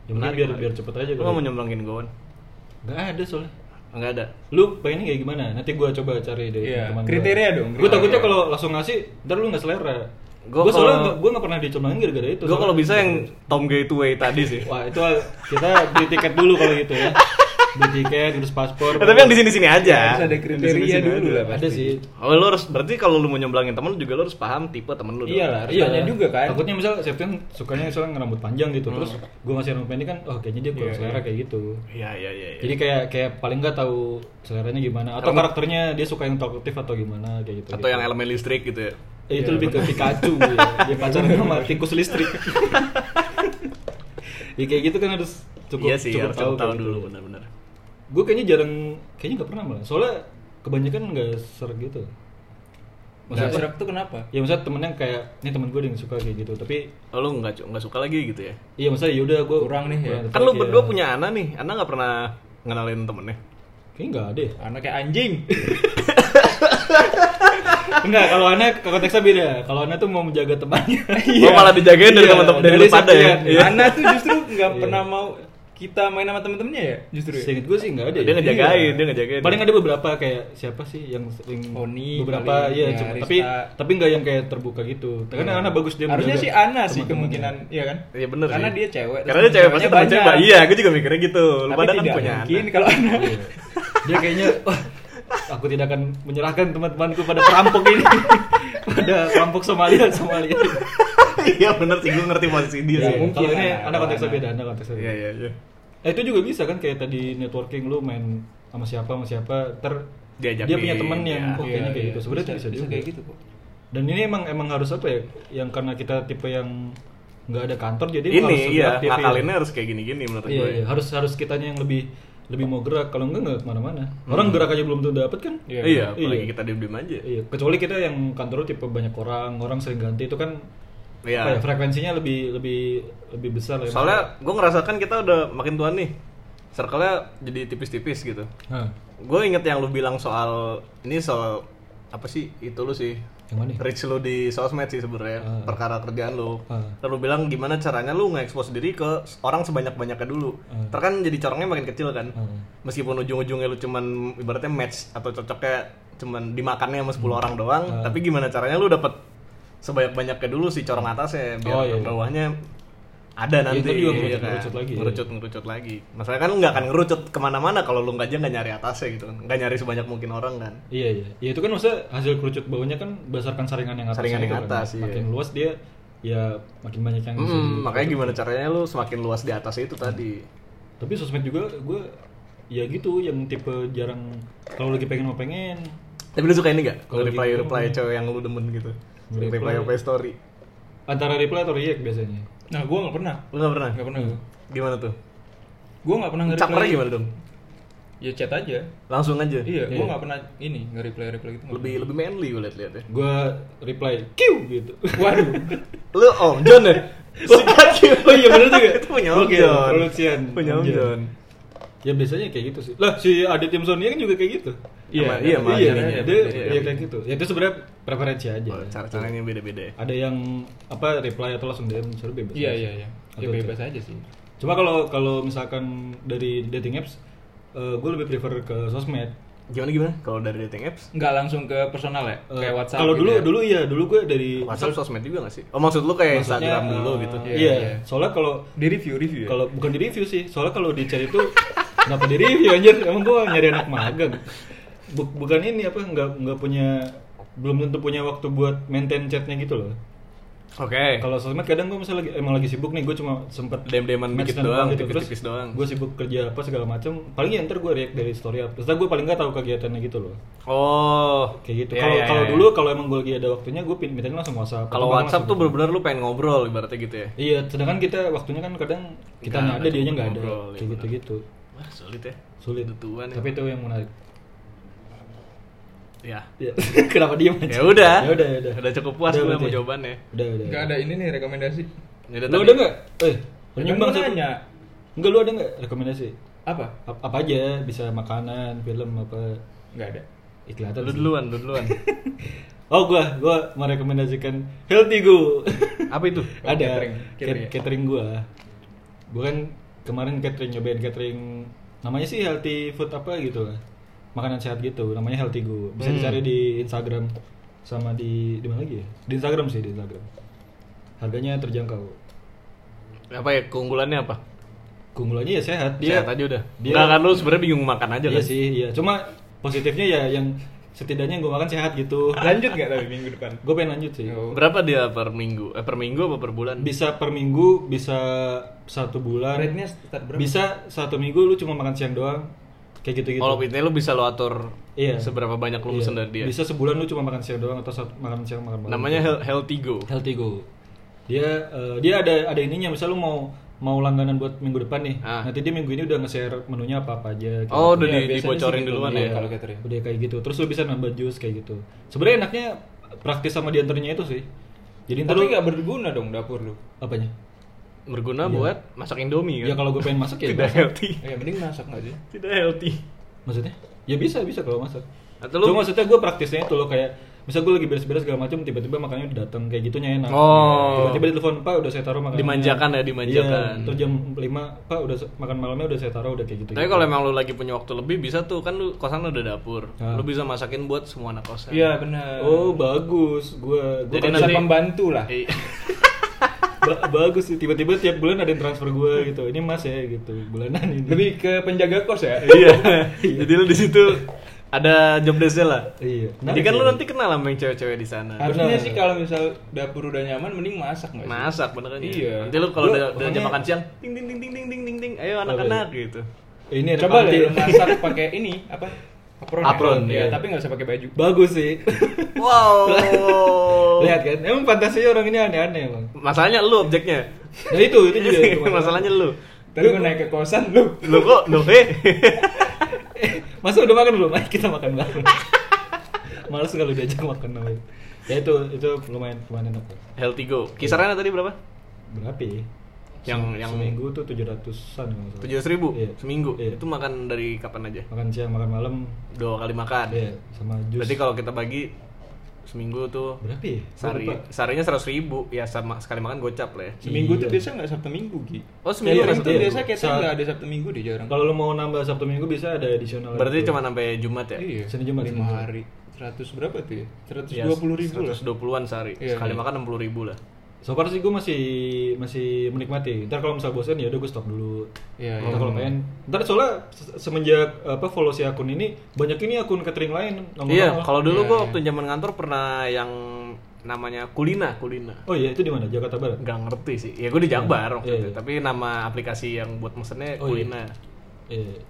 Ya, biar biar cepet aja lu nggak mau nyomblangin gue nggak ada soalnya nggak ada. Lu pengennya kayak gimana? Nanti gua coba cari deh Iya, teman kriteria dong, gue takutnya kalau langsung ngasih ntar lu nggak selera. Gua gue soalnya gua nggak pernah dicomblangin gara-gara itu gue soalnya. kalau bisa yang Tom Gateway tadi sih. Wah itu kita beli tiket dulu kalau gitu ya beli tiket terus paspor Eh, tapi yang di sini-sini aja Harus ada kriteria dulu aja. lah ada pasti. sih Oh, lu harus berarti kalau lu mau nyomblangin temen lu juga lu harus paham tipe temen lu. Iya lah, tanya juga kan. takutnya misal Septian sukanya misalnya ngerambut panjang gitu terus gua ngasih rambut pendek kan oh kayaknya dia kurang Iya, selera iya. kayak gitu Iya, iya, iya. iya. jadi kayak kayak paling nggak tahu seleranya gimana atau Rambut- karakternya dia suka yang talkative atau gimana kayak gitu atau yang elemen listrik gitu ya. Eh, itu Iya. lebih ke Pikachu ya. Dia pacaran sama tikus listrik. ya kayak gitu kan harus cukup iya sih, cukup harus tahu tahu, tahu kayak dulu gitu. benar-benar. Gue kayaknya jarang, kayaknya nggak pernah malah. Soalnya kebanyakan nggak ser gitu. Maksudnya, serak tuh kenapa? ya maksudnya temennya kayak, ini temen gue yang suka kayak gitu. Tapi, Oh, lu nggak nggak suka lagi gitu ya? iya maksudnya yaudah gue Kurang nih ya. Kan lu berdua punya Ana nih, Ana nggak pernah ngenalin temennya. Kayaknya nggak ada. ya. Anak kayak anjing. Enggak, kalau anak konteksnya beda. Kalau anak tuh mau menjaga temannya. Oh, malah dijagain dari Iya, teman-teman dari, dari lu pada ya. Iya. Anak tuh justru nggak Iya. pernah mau kita main sama temen-temennya ya, justru. ya? Seinget gue sih nggak ada. Dia ya. ngejagain, Iya. dia ngejagain. Paling ada beberapa kayak siapa sih yang sering Oni, beberapa paling, iya ya, cuma tapi tapi nggak yang kayak terbuka gitu. Karena Iya. anak bagus dia Harusnya sih Ana sih kemungkinan, iya kan? Iya bener Karena sih. dia cewek. Karena dia cewek pasti temen cewek. Iya, gue juga mikirnya gitu. Lu Tapi pada kan tidak punya mungkin kalau Ana. Iya. Dia kayaknya wah aku tidak akan menyerahkan teman-temanku pada perampok ini. pada perampok Somalia Somalia. Iya bener sih, gue ngerti posisi dia Ya, sih. mungkin. Kalau ini konteksnya Ana. beda, anak konteksnya beda. Iya, iya, iya. Eh, itu juga bisa kan kayak tadi networking lu main sama siapa sama siapa ter Diajakin, dia punya temen yang ya. oh kayaknya kayak gitu sebenarnya bisa, bisa, bisa juga. kayak gitu kok. dan ini emang emang harus apa ya yang karena kita tipe yang nggak ada kantor jadi Ini harus iya, ngakalinnya harus kayak gini-gini menurut iya, gue. iya, harus harus kitanya yang lebih lebih mau gerak kalau enggak nggak ke mana-mana orang gerak aja belum tentu dapet kan Iya. Iya, apalagi Iya. kita diem-diem aja. iya kecuali kita yang kantor tipe banyak orang orang sering ganti itu kan Iya. apa ya, frekuensinya lebih lebih lebih besar ya. Soalnya gue ngerasakan kita udah makin tua nih. Circle-nya jadi tipis-tipis gitu. Nah, Gue inget yang lu bilang soal ini soal apa sih itu lu sih yang mana reach lu di sosmed sih sebenarnya Ah. perkara kerjaan lu. Ah. Lalu bilang gimana caranya lu nge-expose diri ke orang sebanyak-banyaknya dulu. Ah. Ntar kan jadi corongnya makin kecil kan. Ah. Meskipun ujung-ujungnya lu cuman ibaratnya match atau cocoknya cuman dimakannya sama 10 orang doang, Ah. tapi gimana caranya lu dapet sebanyak-banyaknya dulu si corong atasnya biar Oh, iya. bawahnya ada nanti ntar juga iya ngerucut- ngerucut lagi ya. ngerucut ngerucut lagi masalahnya kan lu nggak akan ngerucut ke mana-mana kalau lu nggak aja nggak nyari atasnya gitu kan nggak nyari sebanyak mungkin orang kan Iya iya. Ya itu kan maksudnya hasil kerucut bawahnya kan berdasarkan saringan yang atas. Saringan yang kan. atas, iya. Makin luas dia ya makin banyak yang Hmm, di- makanya gimana caranya lu semakin luas di atas itu tadi Tapi sosmed juga gue ya gitu yang tipe jarang kalau lagi pengen mau pengen tapi lu suka ini gak? kalau reply reply cewek yang lu demen gitu Reply. reply reply story antara reply atau react biasanya. Nah, gua nggak pernah. lu nggak pernah? Nggak pernah gimana tuh? Gua nggak pernah nge-reply. capernya gimana dong? Ya chat aja. langsung aja Iya, Iya. gua nggak pernah ini nge-reply reply gitu. lebih lebih manly gue liat-liat ya Gue reply Q gitu. Waduh. lu Om John ya? Sikat oh iya bener juga. itu punya Om Oke, John punya Om John Ya biasanya kayak gitu sih. Lah si Adit Tim Sonia kan juga kayak gitu. Iya, iya, dia beda. dia Iya. kayak gitu. Ya itu sebenarnya preferensi aja. Oh, cara-caranya beda-beda ya Ada yang apa reply atau langsung DM seru bebas. Iya, iya, iya. Ya bebas aja sih. Cuma kalau kalau misalkan dari dating apps, gue lebih prefer ke sosmed. Gimana gimana? Kalau dari dating apps? Nggak langsung ke personal ya? Eh, Kayak WhatsApp Kalau gitu dulu ya? dulu iya, dulu gue dari WhatsApp sosmed juga gak sih? Oh maksud lu kayak Maksudnya, Instagram dulu eh, gitu? Iya, Iya, iya. soalnya kalau Di review, review ya? kalau bukan di review sih, soalnya kalau dicari itu kenapa di review anjir? Emang gue nyari anak magang. Bu- bukan ini apa nggak nggak punya belum tentu punya waktu buat maintain chatnya gitu loh. Oke. Kalau sosmed kadang gue misalnya lagi, emang lagi sibuk nih, gue cuma sempet Dem-deman match dikit doang, gitu. tipis-tipis doang. Gue sibuk kerja apa segala macam. Paling ya ntar gue react dari story apa. Terus gue paling nggak tahu kegiatannya gitu loh. Oh. Kayak gitu. Iya, Kalau iya, kalau iya. dulu kalau emang gue lagi ada waktunya, gue pin mintanya langsung WhatsApp. Kalau WhatsApp tuh langsung- bener-bener lu pengen ngobrol ibaratnya gitu ya. Iya, sedangkan kita waktunya kan kadang kita Nggak ada ada dianya nggak ada, ya kayak gitu-gitu. Wah, sulit ya. Sulit. Dutuan ya. Tapi itu yang menarik. Ya. Ya. Kenapa diem aja? Ya udah. Ya udah, ya udah. Udah cukup puas Udah, gue berarti. sama jawabannya. Udah, udah. Nggak ada ini nih rekomendasi. Ya udah Lu ada nggak? Eh, Kan penyumbang gua satu. Enggak lu ada nggak rekomendasi? Apa? Ap- Apa aja? Bisa makanan, film apa? Nggak ada. Kelihatan Lu duluan, lu duluan. Oh, gua gua merekomendasikan Healthy Go. Apa itu? Oh, ada catering. catering, ya? catering gua. Bukan kemarin catering nyobain catering namanya sih healthy food apa gitu lah. Makanan sehat gitu, namanya Healthy Go. Bisa Hmm. dicari di Instagram sama di di mana lagi ya? Di Instagram sih, di Instagram. Harganya terjangkau. Apa ya keunggulannya apa? Keunggulannya ya sehat. Dia Sehat aja udah. dia- Enggak kan lu sebenarnya bingung makan aja Iya kan? sih, iya. Cuma positifnya ya yang setidaknya gue makan sehat gitu. Lanjut nggak tapi minggu depan? Gue pengen lanjut sih. Oh. Berapa dia per minggu? Eh per minggu apa per bulan? Bisa per minggu, bisa satu bulan. Rate-nya start berapa? Bisa satu minggu lu cuma makan siang doang. Kayak gitu-gitu. Kalau intinya lu bisa lu atur Iya. seberapa banyak lu Iya. pesen dari dia. Bisa sebulan lu cuma makan siang doang atau satu, makan siang makan malam. Namanya Hel- Healthy Go. Healthy Go. Dia eh, dia ada ada ininya misal lu mau mau langganan buat minggu depan nih. Ah. Nanti dia minggu ini udah nge-share menunya apa-apa aja. kayak Oh, gitu. udah Iya, di- dibocorin gitu, duluan iya, ya. Kalau catering. udah kayak gitu terus lu bisa nambah jus kayak gitu sebenarnya enaknya praktis sama di antaranya itu sih jadi ntar Tapi lu nggak berguna dong dapur lu. apanya Berguna Iya. buat masak Indomie kan? ya kalau gue pengen masak ya tidak masak. healthy. Eh, mending masak nggak sih? Tidak healthy. maksudnya ya bisa bisa kalau masak Atau lu Cuma maksudnya gue praktisnya itu loh kayak misal gue lagi beres-beres segala macam tiba-tiba makannya udah datang kayak gitunya enak Oh. tiba-tiba ditelepon pak udah saya taruh makanannya Dimanjakan ya, dimanjakan. iya, terus jam 5 pak udah makan malamnya udah saya taruh udah kayak gitu Tapi kalau emang lu lagi punya waktu lebih bisa tuh kan lu kosan lu udah dapur. Ah. Lu bisa masakin buat semua anak kosan. Iya benar. oh bagus gue Jadi Bisa nanti- pembantu lah. ba bagus sih tiba-tiba tiap bulan ada yang transfer gue gitu ini mas ya gitu bulanan ini lebih ke penjaga kos ya iya, iya. jadi lo di situ ada job desa lah. Iya. Jadi kan lu nanti kenal sama yang cewek-cewek di sana. Harusnya sih kalau misal dapur udah nyaman mending masak nggak? Masak bener kan. Ya? Iya. Nanti lu kalau udah, udah jam makan siang ting ting ting ting ting ting ting ayo anak-anak ya? gitu. Ini ada Coba deh masak pakai ini apa? Apron. ya? Apron, ya, iya. tapi nggak usah pakai baju. bagus sih Wow. lihat kan emang fantasinya orang ini aneh-aneh emang Masalahnya lu objeknya. nah itu itu juga itu Masalahnya lu. Tapi gue naik ke kosan lu. Lu kok lu eh. masa udah makan belum ayo kita makan bareng males kalau diajak makan namanya ya itu itu lumayan lumayan enak. Healthy go. Kisarannya tadi berapa? berapa ya Yang Se- yang seminggu tuh tujuh ratusan tujuh ribu Iya. seminggu. Iya. Itu makan dari kapan aja? makan siang makan malam Dua kali makan. ya sama jus Berarti kalau kita bagi seminggu tuh berapa ya lupa. seharinya seratus ribu ya sama sekali makan gocap lah ya. Seminggu tuh Iya. biasa nggak Sabtu Minggu Gi. Oh, seminggu nggak tuh Sabtu biasa kita nggak ada Sabtu Minggu deh jarang. kalau lu mau nambah sabtu minggu bisa ada additional Berarti itu. cuma sampai Jumat ya? Iya. Senin Jumat, lima hari. 100 berapa tuh ya? 120 Ya, ribu lah. 120-an sehari. Iya, sekali iya. makan 60 ribu lah. So far sih gue masih masih menikmati ntar kalau misal bosan ya udah gue stop dulu Iya, Ntar iya. kalau pengen ntar soalnya se- semenjak apa follow si akun ini banyak ini akun catering lain. Iya, kalau dulu Iya, gua iya. waktu zaman kantor pernah yang namanya Kulina, Kulina. oh iya itu di mana Jakarta Barat Nggak ngerti sih. Ya gue di waktu Iya, itu. iya. Tapi nama aplikasi yang buat mesennya Oh. Kulina. Iya.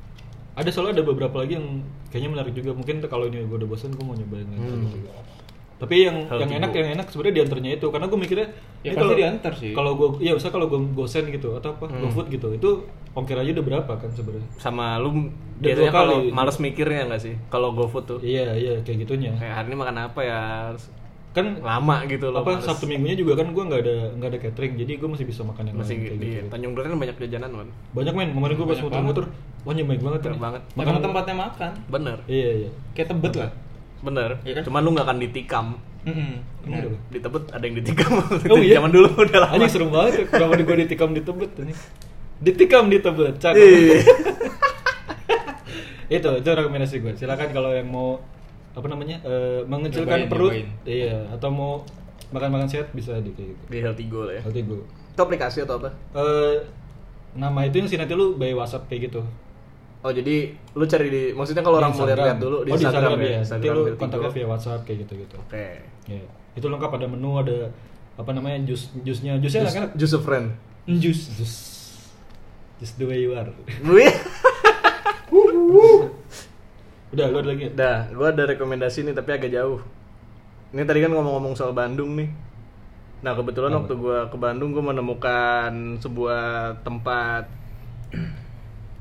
Ada soalnya ada beberapa lagi yang kayaknya menarik juga. Mungkin kalau ini gue udah bosan gue mau nyobain lagi. Hmm. Tapi yang Healthy yang enak yang enak sebenarnya di antaranya itu karena gue mikirnya Ya, ini pasti diantar sih. Kalau gue iya usah kalau gue gosen gitu atau apa Hmm. GoFood gitu itu ongkir aja udah berapa kan sebenarnya? Sama lu Udah biasanya kalau kali. males mikirnya nggak sih? Kalau GoFood tuh. Iya iya kayak gitunya. Kayak hari ini makan apa ya? Kan Lama gitu loh. apa males. Sabtu minggunya juga kan gue nggak ada nggak ada catering jadi gue masih bisa makan yang masih lain kayak di gitu. Tanjung Duren kan banyak jajanan kan. Banyak men kemarin gue pas muter-muter wah nyemek banget banget. Makan tempatnya makan. Bener, Iya iya. Kayak tebet lah. Bener. Iya kan? Cuman lu nggak akan ditikam. Heeh. Emang ada apa? Di Tebet ada yang ditikam. Oh, iya? Zaman dulu udah lama. Anjing serem banget ya, kenapa gue ditikam di tebet ini Ditikam di tebet, cakep Iya. itu itu rekomendasi gue silakan kalau yang mau apa namanya eh, mengecilkan Nyobain, perut nyobain. iya atau mau makan makan sehat bisa di kayak gitu Di Healthy Go lah ya. Healthy Go. Itu aplikasi atau apa? Eh, nama itu yang sih nanti lu by WhatsApp kayak gitu Oh jadi lu cari di maksudnya kalau orang mau lihat-lihat dulu di oh, Instagram, di Instagram ya. ya. Nanti lu kontaknya via WhatsApp kayak gitu gitu. Oke. Ya. Itu lengkap ada menu ada apa namanya jus jusnya jusnya Just, enak just a friend. jus jus just the way you are. Wih. Udah lu ada lagi? Dah, gua ada rekomendasi nih tapi agak jauh. Ini tadi kan ngomong-ngomong soal Bandung nih. Nah kebetulan Apa? waktu gua ke Bandung gua menemukan sebuah tempat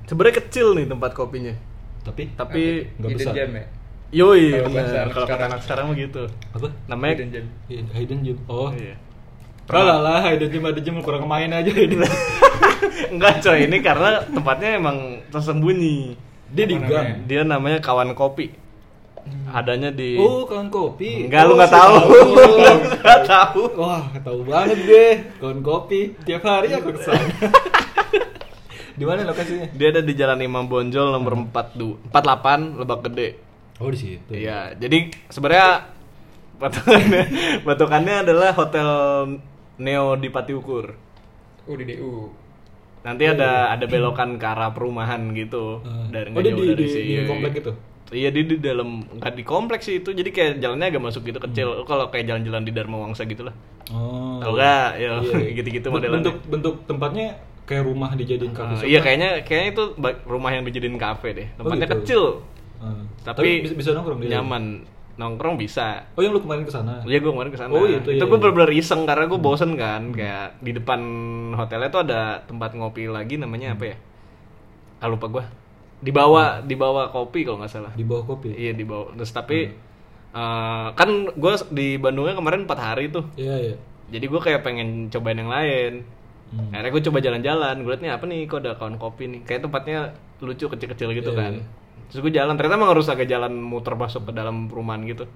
sebenarnya kecil nih tempat kopinya. Tapi Tapi Nggak Hidden besar. gem ya yoi Kalau kata sekarang. anak sekarang mah gitu. apa? Namanya Hidden gem Hidden gem. Oh. Iya. Kalah lah hidden gem ada gem kurang main aja ini. Enggak coy, ini karena tempatnya emang tersembunyi. Dia di gang. Dia namanya kawan kopi. Adanya di Oh, kawan kopi. Enggak, Oh, lu nggak saya tahu. Nggak tahu. Wah, tahu banget gue. Kawan kopi. Tiap hari aku ke sana. di mana lokasinya? Dia ada di Jalan Imam Bonjol nomor 42 48 Lebak Gede. Oh, di situ. Iya, jadi sebenarnya patokannya patokannya adalah hotel Neo di Patiukur. Oh di DU Nanti ada ada belokan ke arah perumahan gitu. Ah. Dari oh, di, dari di, si- di iya, komplek iya. itu. Iya di, di dalam nggak di kompleks sih itu jadi kayak jalannya agak masuk gitu kecil. Kalau kayak jalan-jalan di Dharma Wangsa gitu lah. Oh. Tahu nggak? Ya, Iya. gitu-gitu modelannya. Bentuk bentuk tempatnya kayak rumah dijadiin Ah, kafe. iya kayaknya kayaknya itu rumah yang dijadiin kafe deh. Tempatnya gitu. kecil Ah. tapi, bisa, bisa nongkrong di nyaman. Nongkrong bisa. Oh, yang lu kemarin ke sana. Iya gue kemarin ke sana. Oh, itu, itu iya, gue iya. bener-bener iseng karena gue bosen kan. Kayak di depan hotelnya tuh ada tempat ngopi lagi namanya apa ya? Ah lupa gue. Dibawa dibawa kopi kalau nggak salah. Di bawah kopi. Iya dibawa. Terus tapi eh, kan gue di Bandungnya kemarin 4 hari tuh. Iya, iya. Jadi gue kayak pengen cobain yang lain. Hmm. Akhirnya gue coba jalan-jalan. Gue liat nih apa nih kok ada kawan kopi nih. Kayak tempatnya lucu kecil-kecil gitu Iya, kan. iya. Terus gue jalan. Ternyata emang harus agak jalan muter masuk ke dalam perumahan gitu.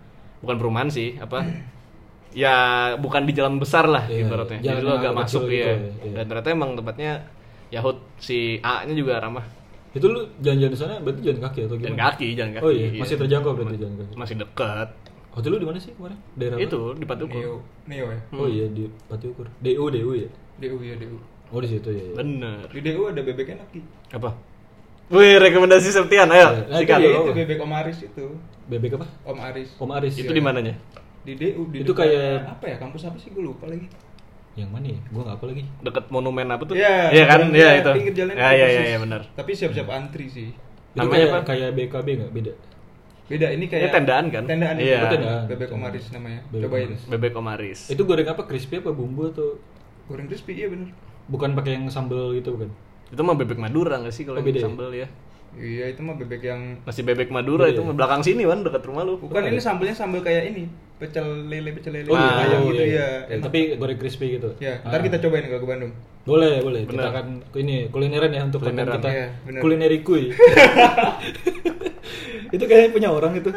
Bukan perumahan sih, apa? ya bukan di jalan besar lah Iya, ibaratnya. iya. Jadi Jalan lu agak masuk ya. gitu ya, iya. Dan ternyata emang tempatnya Yahut si A-nya juga ramah. Itu lu jalan-jalan di sana berarti jalan kaki atau Jalan gimana? kaki, jalan kaki. Oh iya, masih terjangkau berarti jalan kaki. Masih dekat. Hotel lu di mana sih kemarin? Daerah apa? Itu di Patukur. Neo Neo ya Oh iya di Patiukur. DU DU ya. DU ya DU Oh di situ ya. ya. Bener. di DU ada bebek enak Ki. Apa? Wih, rekomendasi Septian, ayo. Nah, sikat. itu Iya, Oh. itu bebek Om Aris itu Bebek apa? Om Aris Om Aris. Itu di mananya? di DU di Itu kayak- apa ya kampus apa sih gue lupa lagi Yang mana ya? Gua nggak apa lagi. Deket monumen apa tuh? Iya, Iya kan? Iya ya, itu. pinggir jalan Ya, iya, iya, iya, benar. tapi siap-siap antri sih Itu Namanya kayak, apa? Kayak BKB nggak beda? beda ini kayak Ini tendaan kan? tendaan Iya. itu tendaan. bebek Om Aris namanya Bebek cobain Om Aris. Bebek Omaris. Itu goreng apa? Crispy apa bumbu atau goreng crispy iya bener bukan pakai yang sambal gitu bukan? Itu mah bebek Madura nggak sih kalau Oh, yang ya? sambel ya? iya itu mah bebek yang Masih bebek Madura Beda itu ya? mah belakang sini kan dekat rumah lu. bukan ini sambelnya sambel kayak ini pecel lele pecel lele Oh iya, ayam oh, gitu iya. ya Ya, tapi goreng crispy gitu. ya ntar Ah. kita cobain kalau ke Bandung Boleh, boleh. Bener. Kita akan ini kulineran ya untuk Kulineran. kita. Iya, bener. Kulineri kuy. itu kayaknya punya orang itu.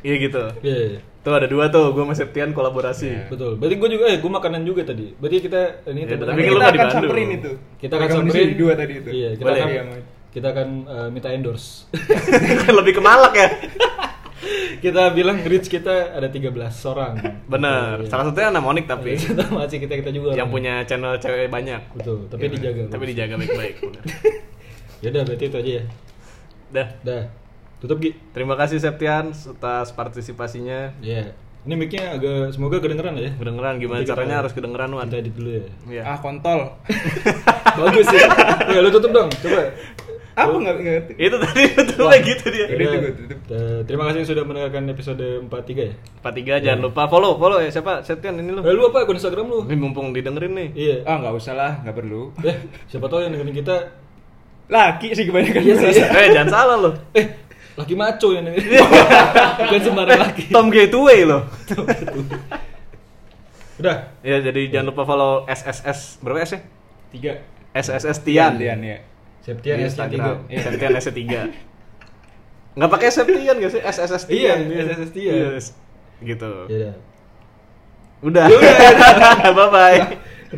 Iya gitu. Iya, iya. Tuh ada dua tuh, gue sama Septian kolaborasi. Iya. betul. Berarti gue juga eh gue makanan juga tadi. Berarti kita ini Ya, teman- tapi kan kita akan samperin itu kita akan samperin dua tadi itu Iya, kita Boleh. akan Iya, kita akan eh, minta endorse. Lebih ke malak ya. kita bilang reach kita ada 13 orang. Bener. Iya. Salah satunya anak Monik tapi Kita masih kita kita juga. yang punya channel cewek banyak. betul, tapi Iya, dijaga. Tapi dijaga baik-baik. Ya udah berarti itu aja ya. Dah. Dah. Tutup Gi. Terima kasih Septian atas partisipasinya. Iya. Ini mic-nya agak semoga kedengeran lah ya. Kedengeran gimana kita- caranya harus kedengeran Wan. Kita edit dulu ya. Iya. ah kontol Bagus ya. ya lu tutup dong, coba. apa nggak nggak ngerti Itu tadi kayak gitu dia. Tutup, tutup. eh, Terima kasih sudah mendengarkan episode 43 ya. 43 jangan lupa follow follow ya siapa Septian ini lu. Eh, lu apa akun Instagram lu? Ini mumpung didengerin nih. Iya. ah nggak usah lah nggak perlu Eh, siapa tahu yang dengerin kita laki sih kebanyakan Iya sih. Eh jangan salah lo. eh laki maco yang dengerin. Bukan sembarang laki. Tom Gateway lo. Udah. Ya jadi jangan lupa follow SSS berapa S ya? tiga SSS Tian. Tian ya Septian Di S3. Instagram. Septian S3. Enggak pakai Septian gak sih? SSS Iya, Tian. SSS Tian. Yes. Gitu. Ya udah. Udah. Bye bye.